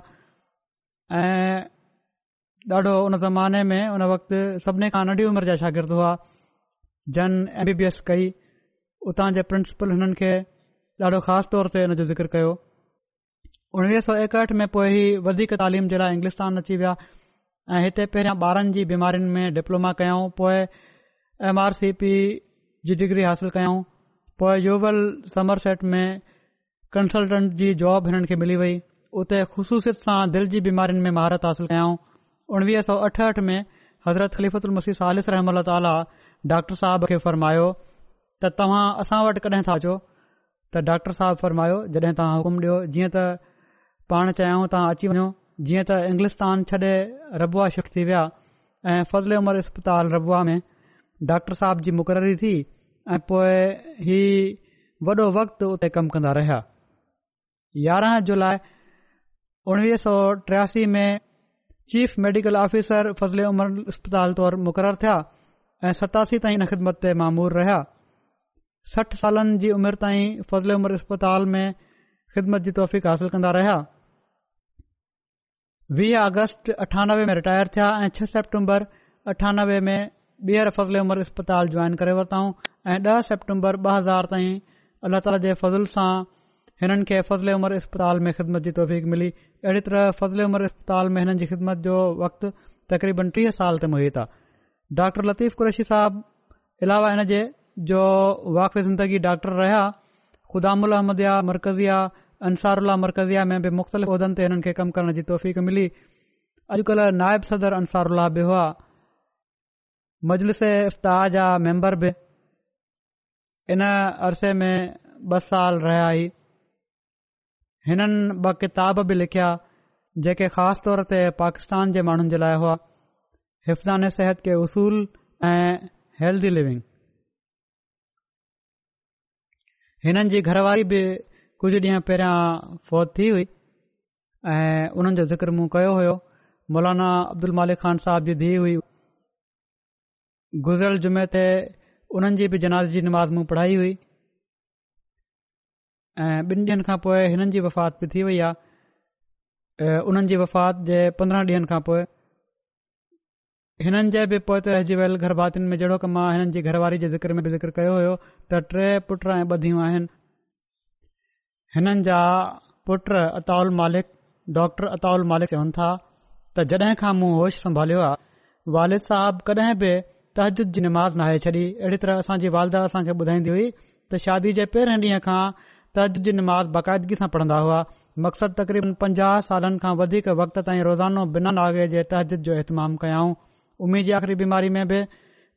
ऐं ॾाढो उन ज़माने में उन वक़्तु सभिनी खां नंढी उमिरि जा शागिर्दु हुआ जन एम बी बी एस कई उतां जे प्रिंसिपल हुननि खे ॾाढो ख़ासि तौर ते हिन जो ज़िकर कयो उणिवीह सौ एकहठि में पोइ ई वधीक तालीम जे लाइ इंग्लिस्तान अची विया ऐं हिते पहिरियों ॿारनि जी बीमारियुनि में डिप्लोमा कयऊं पोए एम आर सी पी जी डिग्री हासिल कयऊं पोए यूवल समर सेट में कंसल्टेंट जी जॉब हिननि खे मिली वई उते ख़ुशूसियत सां दिलि जी बीमारियुनि में महारत हासिल कयऊं उणिवीह सौ अठहठि में हज़रत ख़लीफ़त मसीफ़ सालिस रहमल ताली डॉक्टर साहब खे फ़रमायो त तव्हां असां वटि कॾहिं था अचो त डॉक्टर साहिबु फरमायो जॾहिं तव्हां हुकुम ॾियो जीअं त पाण चाहियां तव्हां अची वञो जीअं त इंग्लिश छॾे रबुआ शिफ्ट थी विया ऐं फज़िले उमर इस्पताल रबुआ में डॉक्टर साहिब जी मुक़ररी थी ऐं पोए ई वॾो वक़्तु उते कमु कंदा रहिया यारहां जुलाई उणिवीह सौ टियासी में chief medical officer Fazal Umar अस्पताल तौर मुक़ररु थिया ऐं सतासी ताईं ख़िदमत ते मामूर रहिया सठ सालनि जी उमिरि ताईं फज़िले उमर इस्पताल में ख़िदमत जी तौफ़ीक़ हासिल कंदा रहिया वीह अगस्त अठानवे में रिटायर थिया ऐं छह सेप्टेंबर अठानवे में ॿीहर फज़िले उमर इस्पताल जॉइन करे वरिताऊं ऐं ॾह सेप्टेंबर ब॒ हज़ार ताईं अल्ला ताला जे फज़ल सां हिननि खे फज़िले उमर इस्पताल में ख़िदमत जी तौफ़ी मिली अहिड़ी तरह फज़िले उमिर इस्पताल में हिन जी ख़िदमत जो वक़्तु तकरीबन टीह साल ताईं मुता डॉर लतीफ़ कुरेशी साहिब इलावा हिन जे जो واقف ज़िंदगी डॉक्टर रहिया خدام उलहमिया मरकज़िया अंसार उल्ला मरकज़िया में बि मुख़्तलिफ़ उहिदनि ते हिननि खे कमु करण जी तौफ़ मिली अॼुकल्ह नाइब सदर صدر बि हुआ मजलिस इफ़्ताह जा मैम्बर बि इन अरसे में ॿ साल रहिया आई हिननि ॿ किताब बि लिखिया जेके ख़ासि तौर ते पाकिस्तान जे माण्हुनि जे लाइ हुआ हिफान सिहत खे उसूल ऐं हैल्दी लिविंग हिननि जी घरवारी बि कुझु ॾींहं पहिरियां फ़ौत थी हुई ऐं उन्हनि जो ज़िकर मूं कयो हुयो मौलाना अब्दुल मालिक ख़ान साहब जी धीउ हुई गुज़िरियल जुमे ते हुननि जी बि जनाज़ जी नमाज़ मूं पढ़ाई हुई ऐं ॿिनि ॾींहनि खां पोइ हिननि जी वफ़ात बि थी वई आहे उन्हनि जी वफ़ात जे पंद्रहं ॾींहनि खां पोइ हिननि जे बि पौते रहिजी वियल घर में जहिड़ो कमु हिननि जी घरवारी जे ज़िक्र में ज़िक्र कयो हो त टे पुट ऐं ॿधियूं आहिनि हिननि जा पुट अताउल मालिक डॉक्टर अताउल मालिक चवनि था त जॾहिं खां मूं होश संभालियो आहे वालिद साहब कड॒ बि तहजद जी नमाज़ नाहे छॾी अहिड़ी तरह असांजी वालदा असां खे ॿुधाईंदी हुई त शादी जे पहिरें ॾींहं खां तहदजी नमाज़ बाक़ाइदगी सां पढ़ंदा हुआ मक़सदु तक़रीबन पंजाह सालनि खां वधीक वक़्त ताईं रोज़ानो बिना नागे जे तहज़द जो इहतमाम कयाऊं उमिरि जी आख़िरी बीमारी में बि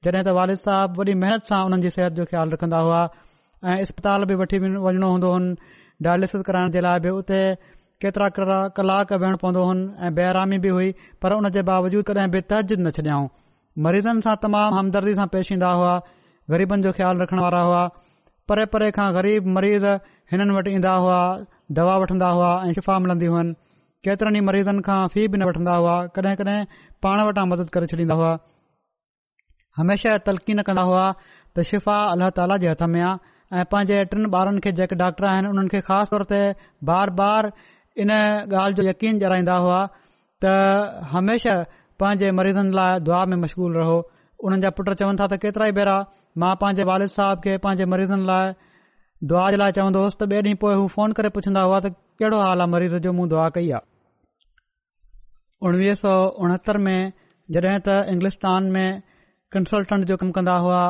जॾहिं त वालिद साहब वॾी महिनत सां हुननि जी सिहत जो ख़्यालु रखंदा हुआ ऐं इस्पताल बि वठी वञणो हूंदो हुनि डायलिस कराइण जे लाइ बि उते केतिरा कलाक विहणो पवंदो हुउनि ऐं बेरामी बि हुई पर उन जे बावजूदि कॾहिं बि तहजीद न छॾियाऊं मरीज़नि सां तमामु हमदर्दी सां पेश ईंदा हुआ ग़रीबनि जो ख़्यालु रखण वारा हुआ परे परे खां ग़रीब मरीज़ हिननि वटि ईंदा हुआ दवा वठंदा हुआ ऐं शिफ़ा मिलंदी हुनि केतिरनि ई मरीज़नि खां फ़ी बि न वठंदा हुआ कॾहिं कॾहिं पाण वटां मदद करे छॾींदा हुआ हमेशह तलक़ीन न कंदा हुआ त शिफ़ा अलाह ताला जे हथ में आहे ऐं पंहिंजे टिनि ॿारनि खे जेके डॉक्टर आहिनि उन्हनि खे ख़ासि तौर ते बार बार इन ॻाल्हि जो यकीन ॼाणाईंदा हुआ त हमेशह पंहिंजे मरीज़न लाइ दुआ में मशगूल रहो उन्हनि जा पुट चवनि था त केतिरा ई भेरा मां पंहिंजे वालिद साहिब खे पंहिंजे मरीज़नि लाइ दुआ जे लाइ चवंदो हुअसि त ॿिए ॾींहुं पो उहे फोन करे पुछंदा हुआ त कहिड़ो हाल आहे मरीज़ जो मूं दुआ कई आहे उणवीह सौ उणहतरि में जड॒हिं त इंग्लिस्तान में कंसलटेंट जो कमु कंदा हुआ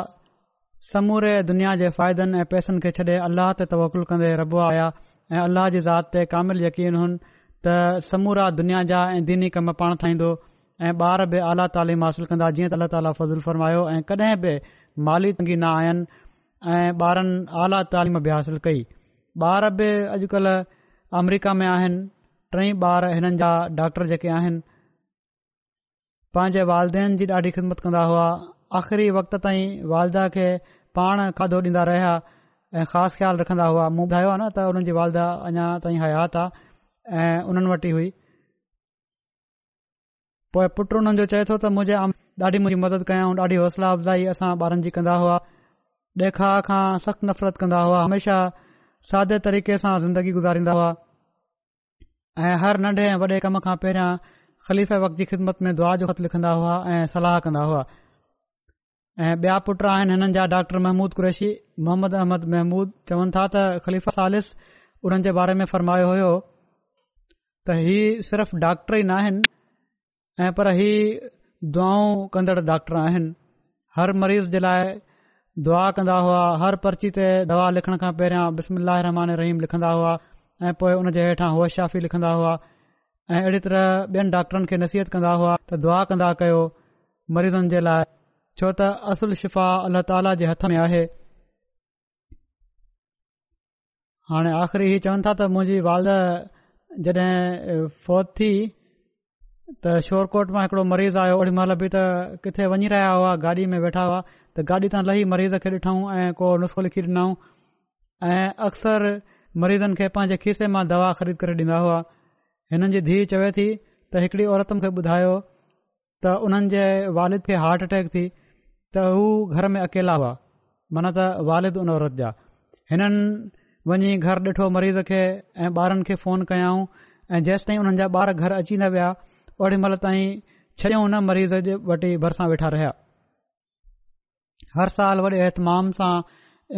समूरे दुनिया जे फ़ाइदनि ऐं पैसनि खे छॾे अलाह ते तवकुल कंदे रॿो आया ऐं अल्लाह जी ज़ात ते कामिल यकीन हुनि त समूरा दुनिया जा ऐं दीनी कम पाण ठाहींदो ऐं ॿार बि आला तालीम हासिल कंदा जीअं त अलाह ताला फज़ुल फरमायो ऐं कॾहिं बि माली तंगी न आयनि ऐं ॿार आला तइलीम बि हासिल कई ॿार बि अॼुकल्ह अमरीका में आहिनि टई ॿार हिननि जा डॉक्टर जेके आहिनि पंहिंजे वालदेन जी ॾाढी ख़िदमत कंदा हुआ आख़िरी वक़्त ताईं वालदा खे पाण खाधो ॾींदा रहिया ऐं ख़ासि ख़्यालु रखंदा हुआ मूं ॿुधायो आहे न त हुननि जी वालदा अञा ताईं हयात आहे ऐं उन्हनि वटि ई हुई पुट हुननि जो चए थो त मुंहिंजे ॾाढी मुंहिंजी मदद कयां ॾाढी हौसला अफ़जाई असां ॿारनि जी हुआ ॾेखार खां सख़्तु नफ़रत कंदा हुआ हमेशह सादे तरीक़े सां ज़िंदगी गुज़ारींदा हुआ ऐं हर नंढे ऐं वॾे कम खां पहिरियां ख़लीफ़ वक़्त जी ख़िदमत में दुआ जो ख़त लिखंदा हुआ ऐं सलाह कंदा हुआ ऐं ॿिया पुट आहिनि हिननि जा डॉक्टर महमूद कुरैशी मोहम्मद अहमद महमूद चवनि था त खलीफ़ा सालिस हुननि जे बारे में फ़रमायो हुयो त ही सिर्फ़ डॉक्टर ई न आहिनि ऐं पर ही दुआऊं कंदड़ डॉक्टर आहिनि हर मरीज़ जे लाइ दुआ कंदा हुआ हर पर्ची ते दवा लिखण खां पहिरियां बस्म रहमान रहीम लिखंदा हुआ ऐं पोएं हुन जे हेठां होश शाफ़ी लिखंदा हुआ ऐं अहिड़ी तरह ॿियनि डॉक्टरनि खे नसीहत कंदा हुआ त दुआ कंदा कयो मरीज़नि जे लाइ छो त असुल शिफ़ा अलाह ताला जे हथ में आहे हाणे आख़िरी इहे चवनि था त मुंहिंजी वाल जॾहिं फौत थी त शोरकोट मां हिकिड़ो मरीज़ आयो ओॾी महिल बि त किथे वञी रहिया हुआ गाॾी में वेठा हुआ त गाॾी तां लही मरीज़ खे ॾिठूं ऐं को नुस्ख़ो लिखी ॾिनऊं ऐं अक्सर मरीज़नि खे पंहिंजे खीसे मां दवा ख़रीद करे ॾींदा हुआ हिननि जी धीउ चवे थी त हिकड़ी औरत खे ॿुधायो त उन्हनि जे वालिद खे हार्ट अटैक थी त हू घर में अकेला हुआ मन त वालिद उन औरत जा हिननि वञी घर ॾिठो मरीज़ खे ऐं ॿारनि खे फ़ोन कयाऊं ऐं जेसि ताईं हुननि जा ॿार घर अची न विया ओॾी महिल ताईं छॾियूं हुन मरीज़ जे वटि ई भरिसां वेठा रहिया हर साल वॾे ऐतमाम सां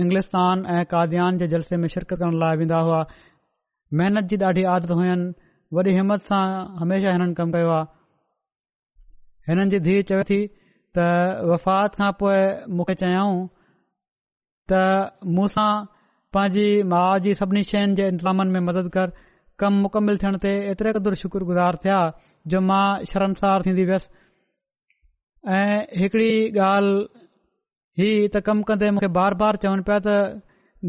इंग्लिश ऐं काद्यान जे जलसे में शिरकत करण लाइ वेंदा हुआ महिनत जी ॾाढी आदत हुयूं वॾी हिमथ सां हमेशा हिननि कमु कयो आहे हिननि जी धीउ चवे थी त वफ़ात खां पोइ मूंखे चयाऊं त मूसां पांजी माउ जी सभिनी शयुनि जे इंतज़ामनि में मदद कर कमु मुकमिल थियण ते एतिरे शुक्रगुज़ार थिया जो मां शर्मसार थींदी वयसि ऐं हिकड़ी ॻाल्हि हीउ त कमु कंदे मूंखे बार बार चवनि पिया त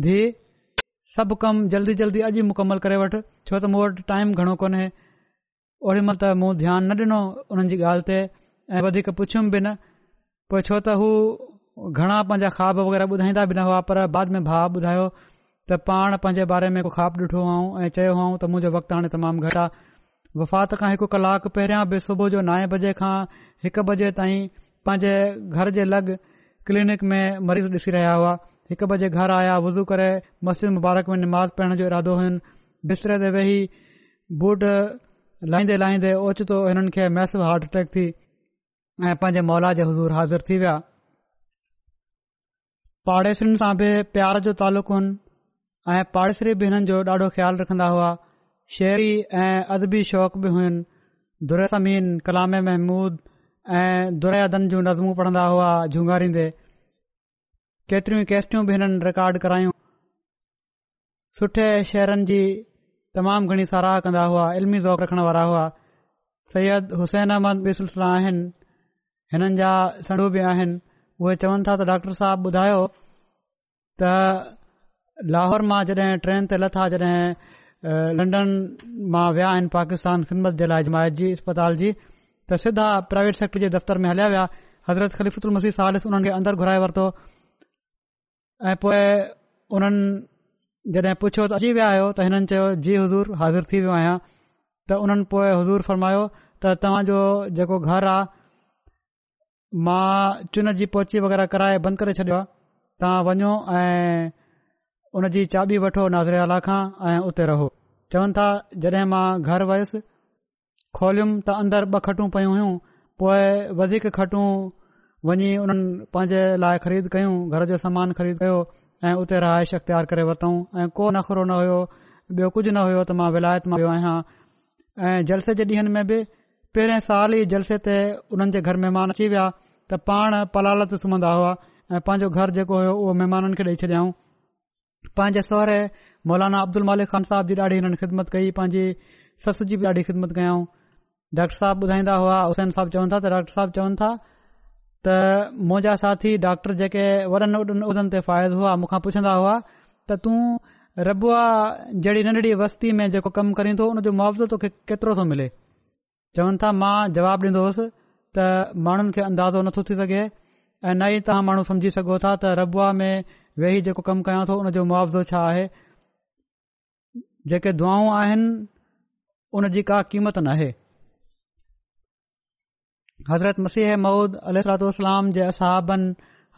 धीउ सभु कम जल्दी जल्दी अॼु ई मुकमल करे वठि छो त मूं वटि टाइम घणो कोन्हे ओॾी महिल त मूं ध्यानु न ॾिनो हुननि जी ॻाल्हि ते ऐं वधीक पुछियुमि बि न पोइ छो त हू घणा पंहिंजा ख्वाब वग़ैरह ॿुधाईंदा बि न हुआ पर बाद में भाउ ॿुधायो त पाण पंहिंजे बारे में ख़्वाबु ॾिठो हुओ ऐं चयो हुओ त मुंहिंजो वफ़ात खां खां हिकु कलाक पहिरियां बि सुबुह जो नवे बजे खां हिकु बजे ताईं पंहिंजे घर जे लॻ क्लिनिक में मरीज़ ॾिसी रहिया हुआ हिकु बजे घर आया वज़ू करे मस्जिद मुबारक में निमाज़ पढ़ण जो इरादो हुइनि बिस्तरे ते वेही बूट लाहींदे लाहींदे ओचितो हिननि खे मैस हार्ट अटैक थी ऐं पंहिंजे मौला जे हज़ूर हाज़िर थी विया पाड़ेसिरी तां बि प्यार जो तालुक़ु हुनि ऐं पाड़ेसरी बि हिननि जो ॾाढो ख़्यालु रखन्दा हुआ शहरी ऐं अदबी शौक़ बि हुइनि समीन कलाम महमूद ऐं दुरैदन जूं नज़्मूं पढ़ंदा हुआ झूंगारिंदे केतिरियूं केस्टियूं बि हिननि रिकॉर्ड करायूं सुठे शहरनि जी तमामु घणी साराह कंदा हुआ इल्मी ज़ौक़ रखण वारा हुआ सैयद हुसैन अहमद बिसला आहिनि हिननि जा सड़ू बि आहिनि उहे चवनि था त डॉक्टर साहिब ॿुधायो त लाहौर मां जॾहिं ट्रेन ते लथा जॾहिं लंडन मां विया आहिनि पाकिस्तान जे लाइ जमायत जी अस्पताल जी त सिधा प्राइवेट सेक्टर जे दफ़्तर में हलिया विया हज़रत ख़लीफ़ीह सालिस हुननि खे अंदरि घुराए वरितो ऐं पोए उन्हनि जॾहिं पुछियो त अची विया आहियो त हिननि चयो जी हज़ूर हाज़िर थी वियो आहियां त हुननि पोए हुज़ूर फ़रमायो त तव्हांजो जेको घर आहे मां चुन जी पोची वग़ैरह कराए बंदि करे छॾियो आहे तव्हां वञो ऐं उन जी चाबी वठो नादरे आला खां ऐं उते रहो चवनि था जॾहिं मां घर वयुसि खोलियुमि त अंदर ॿ खटूं पयूं हुयूं पोए वधीक खटूं वञी हुननि पांजे लाइ ख़रीद कयूं घर जो सामान ख़रीद कयो ऐं उते रहाइश अख़्तियार करे वरितऊं ऐं को नख़रो न हुयो ॿियो कुझ न हुयो त मां विलायत मां आयो आहियां ऐं जलसे जे ॾींहंनि में बि पहिरियों साल ई जलसे ते हुननि जे घर महिमान अची विया त पाण पलालत सुम्हंदा हुआ ऐं पंहिंजो घर जेको हो महिमाननि खे ॾेई छॾियाऊं पंहिंजे सहुरे मौलाना अब्दुल मालिक ख़ान साहब जी ॾाढी हिननि ख़िदमत कई पंहिंजी सस जी बि ॾाढी ख़िदमत कयाऊं डॉक्टर साहिबु ॿुधाईंदा हुआ हुसैन साहब चवनि था त डॉक्टर साहिब चवनि था त मुंहिंजा साथी डॉक्टर जेके वॾनि वॾनि उॾनि ते फ़ाइदो हुआ मूंखां पुछंदा हुआ त तू रबुआ जहिड़ी नंढड़ी वस्ती में जेको कमु करे थो उन मुआवज़ो तोखे केतिरो थो मिले चवनि था मां जवाब ॾींदो होसि त माण्हुनि खे अंदाज़ो नथो थी सघे ऐं न ई तव्हां माण्हू सम्झी सघो था त रबुआ में वेही जेको कमु कयां थो हुनजो मुआवज़ो छा आहे जेके दुआऊं आहिनि उन जी का क़ीमत नाहे हज़रत मसीह मूद अलतलाम जे सहााबन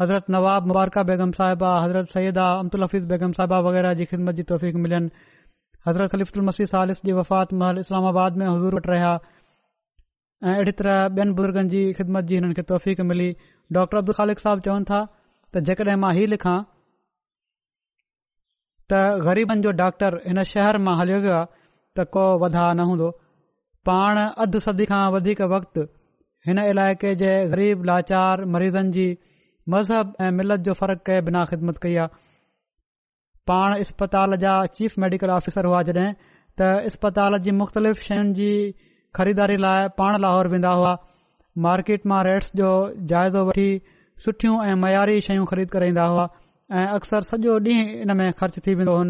हज़रत नवाब मुबारका बेगम साहिबा हज़रत सईदा अम्तुल हफ़ीज़ बेगम साहिबा वग़ैरह जी ख़िदमत जी तौफ़ीक़ मिलियन हज़रत मसीह सालिस जी वफ़ात महल इस्लामाबाद में हज़ूर वटि रहिया ऐं अहिड़ी तरह ॿियनि बुज़ुर्गनि जी ख़िदमत जी हिननि खे तौफ़ीक़ मिली डॉक्टर अब्दुल ख़ालिक़ साहब चवनि था त जेकॾहिं मां हीउ लिखां त ग़रीबन जो डॉक्टर हिन शहर मां हलियो वियो आहे त को वधा न हूंदो पाण अधु सदी खां वधीक वक़्तु हिन इलाइक़े जे ग़रीब लाचार मरीज़नि जी मज़हब ऐं मिलत जो फ़र्क़ु के बिना ख़िदमत कई आहे पाण इस्पताल जा चीफ मेडिकल ऑफिसर हुआ जड॒हिं त इस्पताल जी मुख़्तलिफ़ शयुनि जी ख़रीदारी लाइ पाण लाहौर वेंदा हुआ मार्केट मां रेट्स जो जाइज़ो वठी सुठियूं ऐं मयारी शयूं ख़रीद करे ईंदा हुआ ऐं अक्सर सॼो ॾींहुं इन में ख़र्च थी वेंदो हुन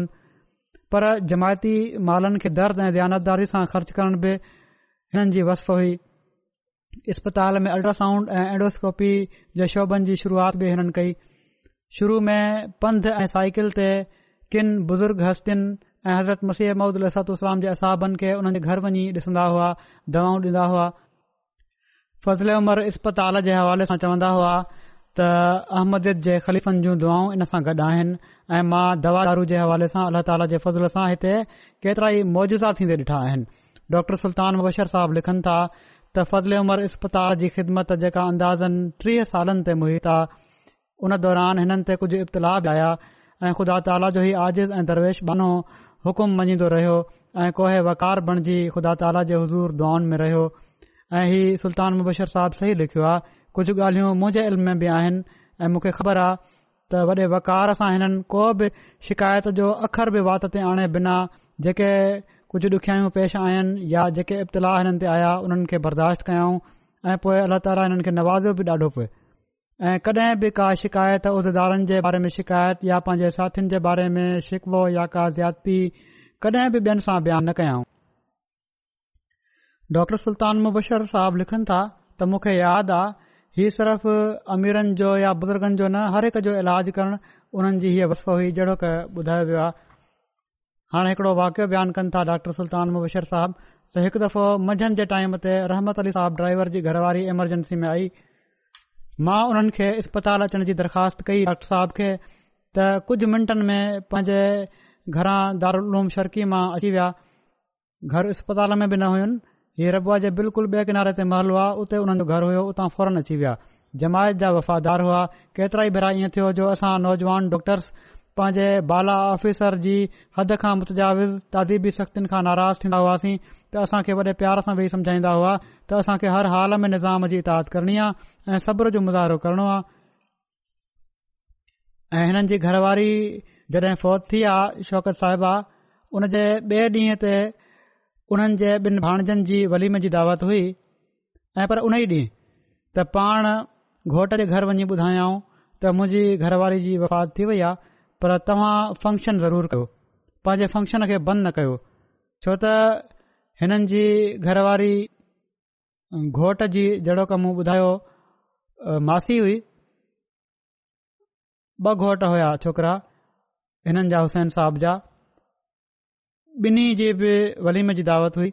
पर जमायती मालनि खे दर्द ऐं दयानतदारी सां ख़र्च करण बि हिननि जी वस हुई अस्पताल में अल्ट्रासाउंड ऐं एडोस्कोपी जे शोभनि जी शुरुआत बि हिननि कई शुरू में पंध ऐं साइकिल ते किन बुजुर्ग हस्तियुनि ऐं हज़रत मसीह महमूदू उस्लाम जे असहाबनि खे हुन जे घर वञी ॾिसंदा हुआ दवाऊं ॾींदा हुआ फज़ल उमर अस्पताल जे हवाले सां चवंदा हुआ त अहमदियत जे ख़लीफ़नि जूं दुआऊं इन सां गॾु आहिनि ऐं मां दवा दारू जे हवाले सां अलाह ताला जे फज़ल सां हिते केतिरा ई मौजज़ा थींदे ॾिठा आहिनि डॉक्टर सुल्तान मुबशर साहब लिखनि था त फज़ल उमर इस्पताल जी ख़िदमत जेका अंदाज़नि टीह सालनि ते मुहित आहे उन दौरान हिननि ते कुझु बि आया ऐं ख़ुदा ताला जो ई आज़िज़ ऐं दरवेश बानो हुकुम मञींदो रहियो ऐं कोहे वकार बणिजी ख़ुदा ताला जे हज़ूर दुआनि में रहियो ऐं हीउ सुल्तान मुबशर साहब सही लिखियो आहे कुझु ॻाल्हियूं मुंहिंजे इल्म में बि आहिनि ऐं मूंखे ख़बर आहे त वॾे वकार सां हिननि को बि शिकायत जो अख़र बि वात ते आणे बिना जेके कुझु ॾुखियाई पेश आयूं आहिनि या जेके इब्तलाह हिननि ते आया उन्हनि खे बर्दाश्त कयाऊं ऐं पोए अला तालि हिननि खे नवाज़ियो बि ॾाढो पियो ऐं कड॒हिं बि का शिकायत उहिदेदारनि जे बारे में शिकायत या पंहिंजे साथीनि जे बारे में शिकवो या का ज्यादि कडहिं बि ॿियनि सां बयानु न कयाऊं डॉक्टर सुल्तान मुबशर साहब लिखनि था त मूंखे यादि आहे हीउ सिर्फ़ अमीरनि जो या बुज़ुर्गनि जो न हर हिक जो इलाज करणु उन्हनि जी हीअ वसफ़ हुई जहिड़ो की ॿुधायो वियो आहे हाणे हिकड़ो वाकियो बयानु कनि था डॉक्टर सुल्तान मुबशर साहब त हिकु दफ़ो मंझंदि जे टाइम ते रहमत अली साहब ड्राइवर जी घरवारी एमरजेंसी में आई मां उन्हनि खे इस्पताल अचण जी दरख़्वास्त कई डॉक्टर साहब खे त कुझु मिंटनि में पंहिंजे घरां दारालूम शर्की मां अची विया घर इस्पताल में बि न हुयुनि हीअ रबुआ जे बिल्कुलु ॿिए किनारे ते महल हुआ उते हुननि जो घर हुयो उतां फौरन अची विया जमायत जा वफ़ादार हुआ केतिरा ई भेरा ईअं थियो जो असां नौजवान डॉक्टर्स पंहिंजे बाला ऑफिसर जी हद खां मुतजाविज़ तदीबी सख़्तियुनि खां नाराज़ थींदा हुआसीं त असां खे वॾे प्यार सां वेही समझाईंदा हुआ त असां खे हर हाल में निज़ाम जी इताद करणी आ ऐं सब्र जो मुज़ाहिरो करणो आहे ऐं हिननि जी घर वारी फौत थी आहे शौकत साहिबा उन जे बे ॾींहं ते उन्हनि जे ॿिनि भाणिजनि जी वलीम जी दावत हुई ऐं पर उन ई ॾींहुं त पाण घोट जे घर वञी ॿुधायाऊं त मुंहिंजी घरवारी जी वफ़ात थी वई आहे पर तव्हां फंक्शन ज़रूरु कयो पंहिंजे फंक्शन खे बंदि न कयो छो त हिननि जी घरवारी घोट जी जहिड़ो कमु ॿुधायो मासी हुई ॿ घोट हुया छोकिरा हिननि जा हुसैन साहब जा ॿिनी जी बि वलीम जी दावत हुई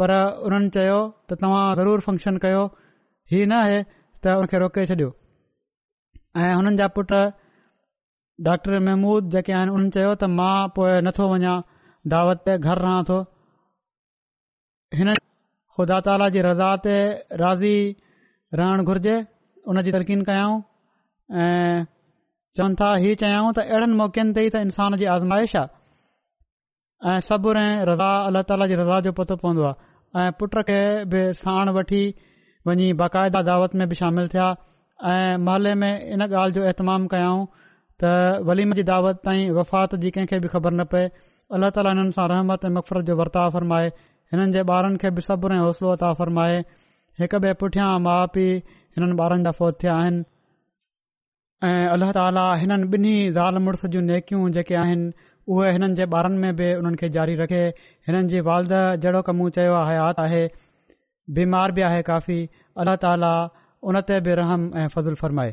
पर उन्हनि चयो त तव्हां ज़रूरु फंक्शन कयो हीअ न आहे त हुन रोके छॾियो ऐं हुननि जा पुट डॉक्टर महमूद जेके आहिनि उन्हनि चयो त मां पोइ नथो वञा दावत ते घरु रहां थो हिन ख़ुदा ताला जी रज़ा ते राज़ी रहण घुर्जे उन जी तरकीन कयाऊं ऐं चवनि था हीअ चयाऊं त अहिड़े मौकनि ते ई इंसान जी आज़माइश आहे ऐं सभु ऐं रज़ा अलाह ताला जी रज़ा जो पतो पवंदो आहे ऐं पुट खे बि साण वठी वञी बाक़ायदा दावत में बि शामिल थिया ऐं महले में इन ॻाल्हि जो एहतमाम कयाऊं त वलीम जी दावत ताईं वफ़ात जी कंहिंखे बि ख़बर न पए अलाह ताली हिननि सां रहमत ऐं मक़फ़त जो वर्ताव फ़रमाए हिननि जे ॿारनि खे बि हौसलो अता फ़रमाए हिक ॿिए पुठियां माउ पीउ हिननि ॿारनि जा फौत थिया आहिनि ऐं अल्लाह ताला हिननि ज़ाल मुड़ुस जूं नेकियूं जेके उहे हिननि जे ॿारनि में बि उन्हनि खे जारी रखे हिननि जी वालद जहिड़ो कमु चयो हयात आहे बीमार बि आहे काफ़ी अलाह ताला उन ते बि रहम ऐं फज़ुलु फ़रमाए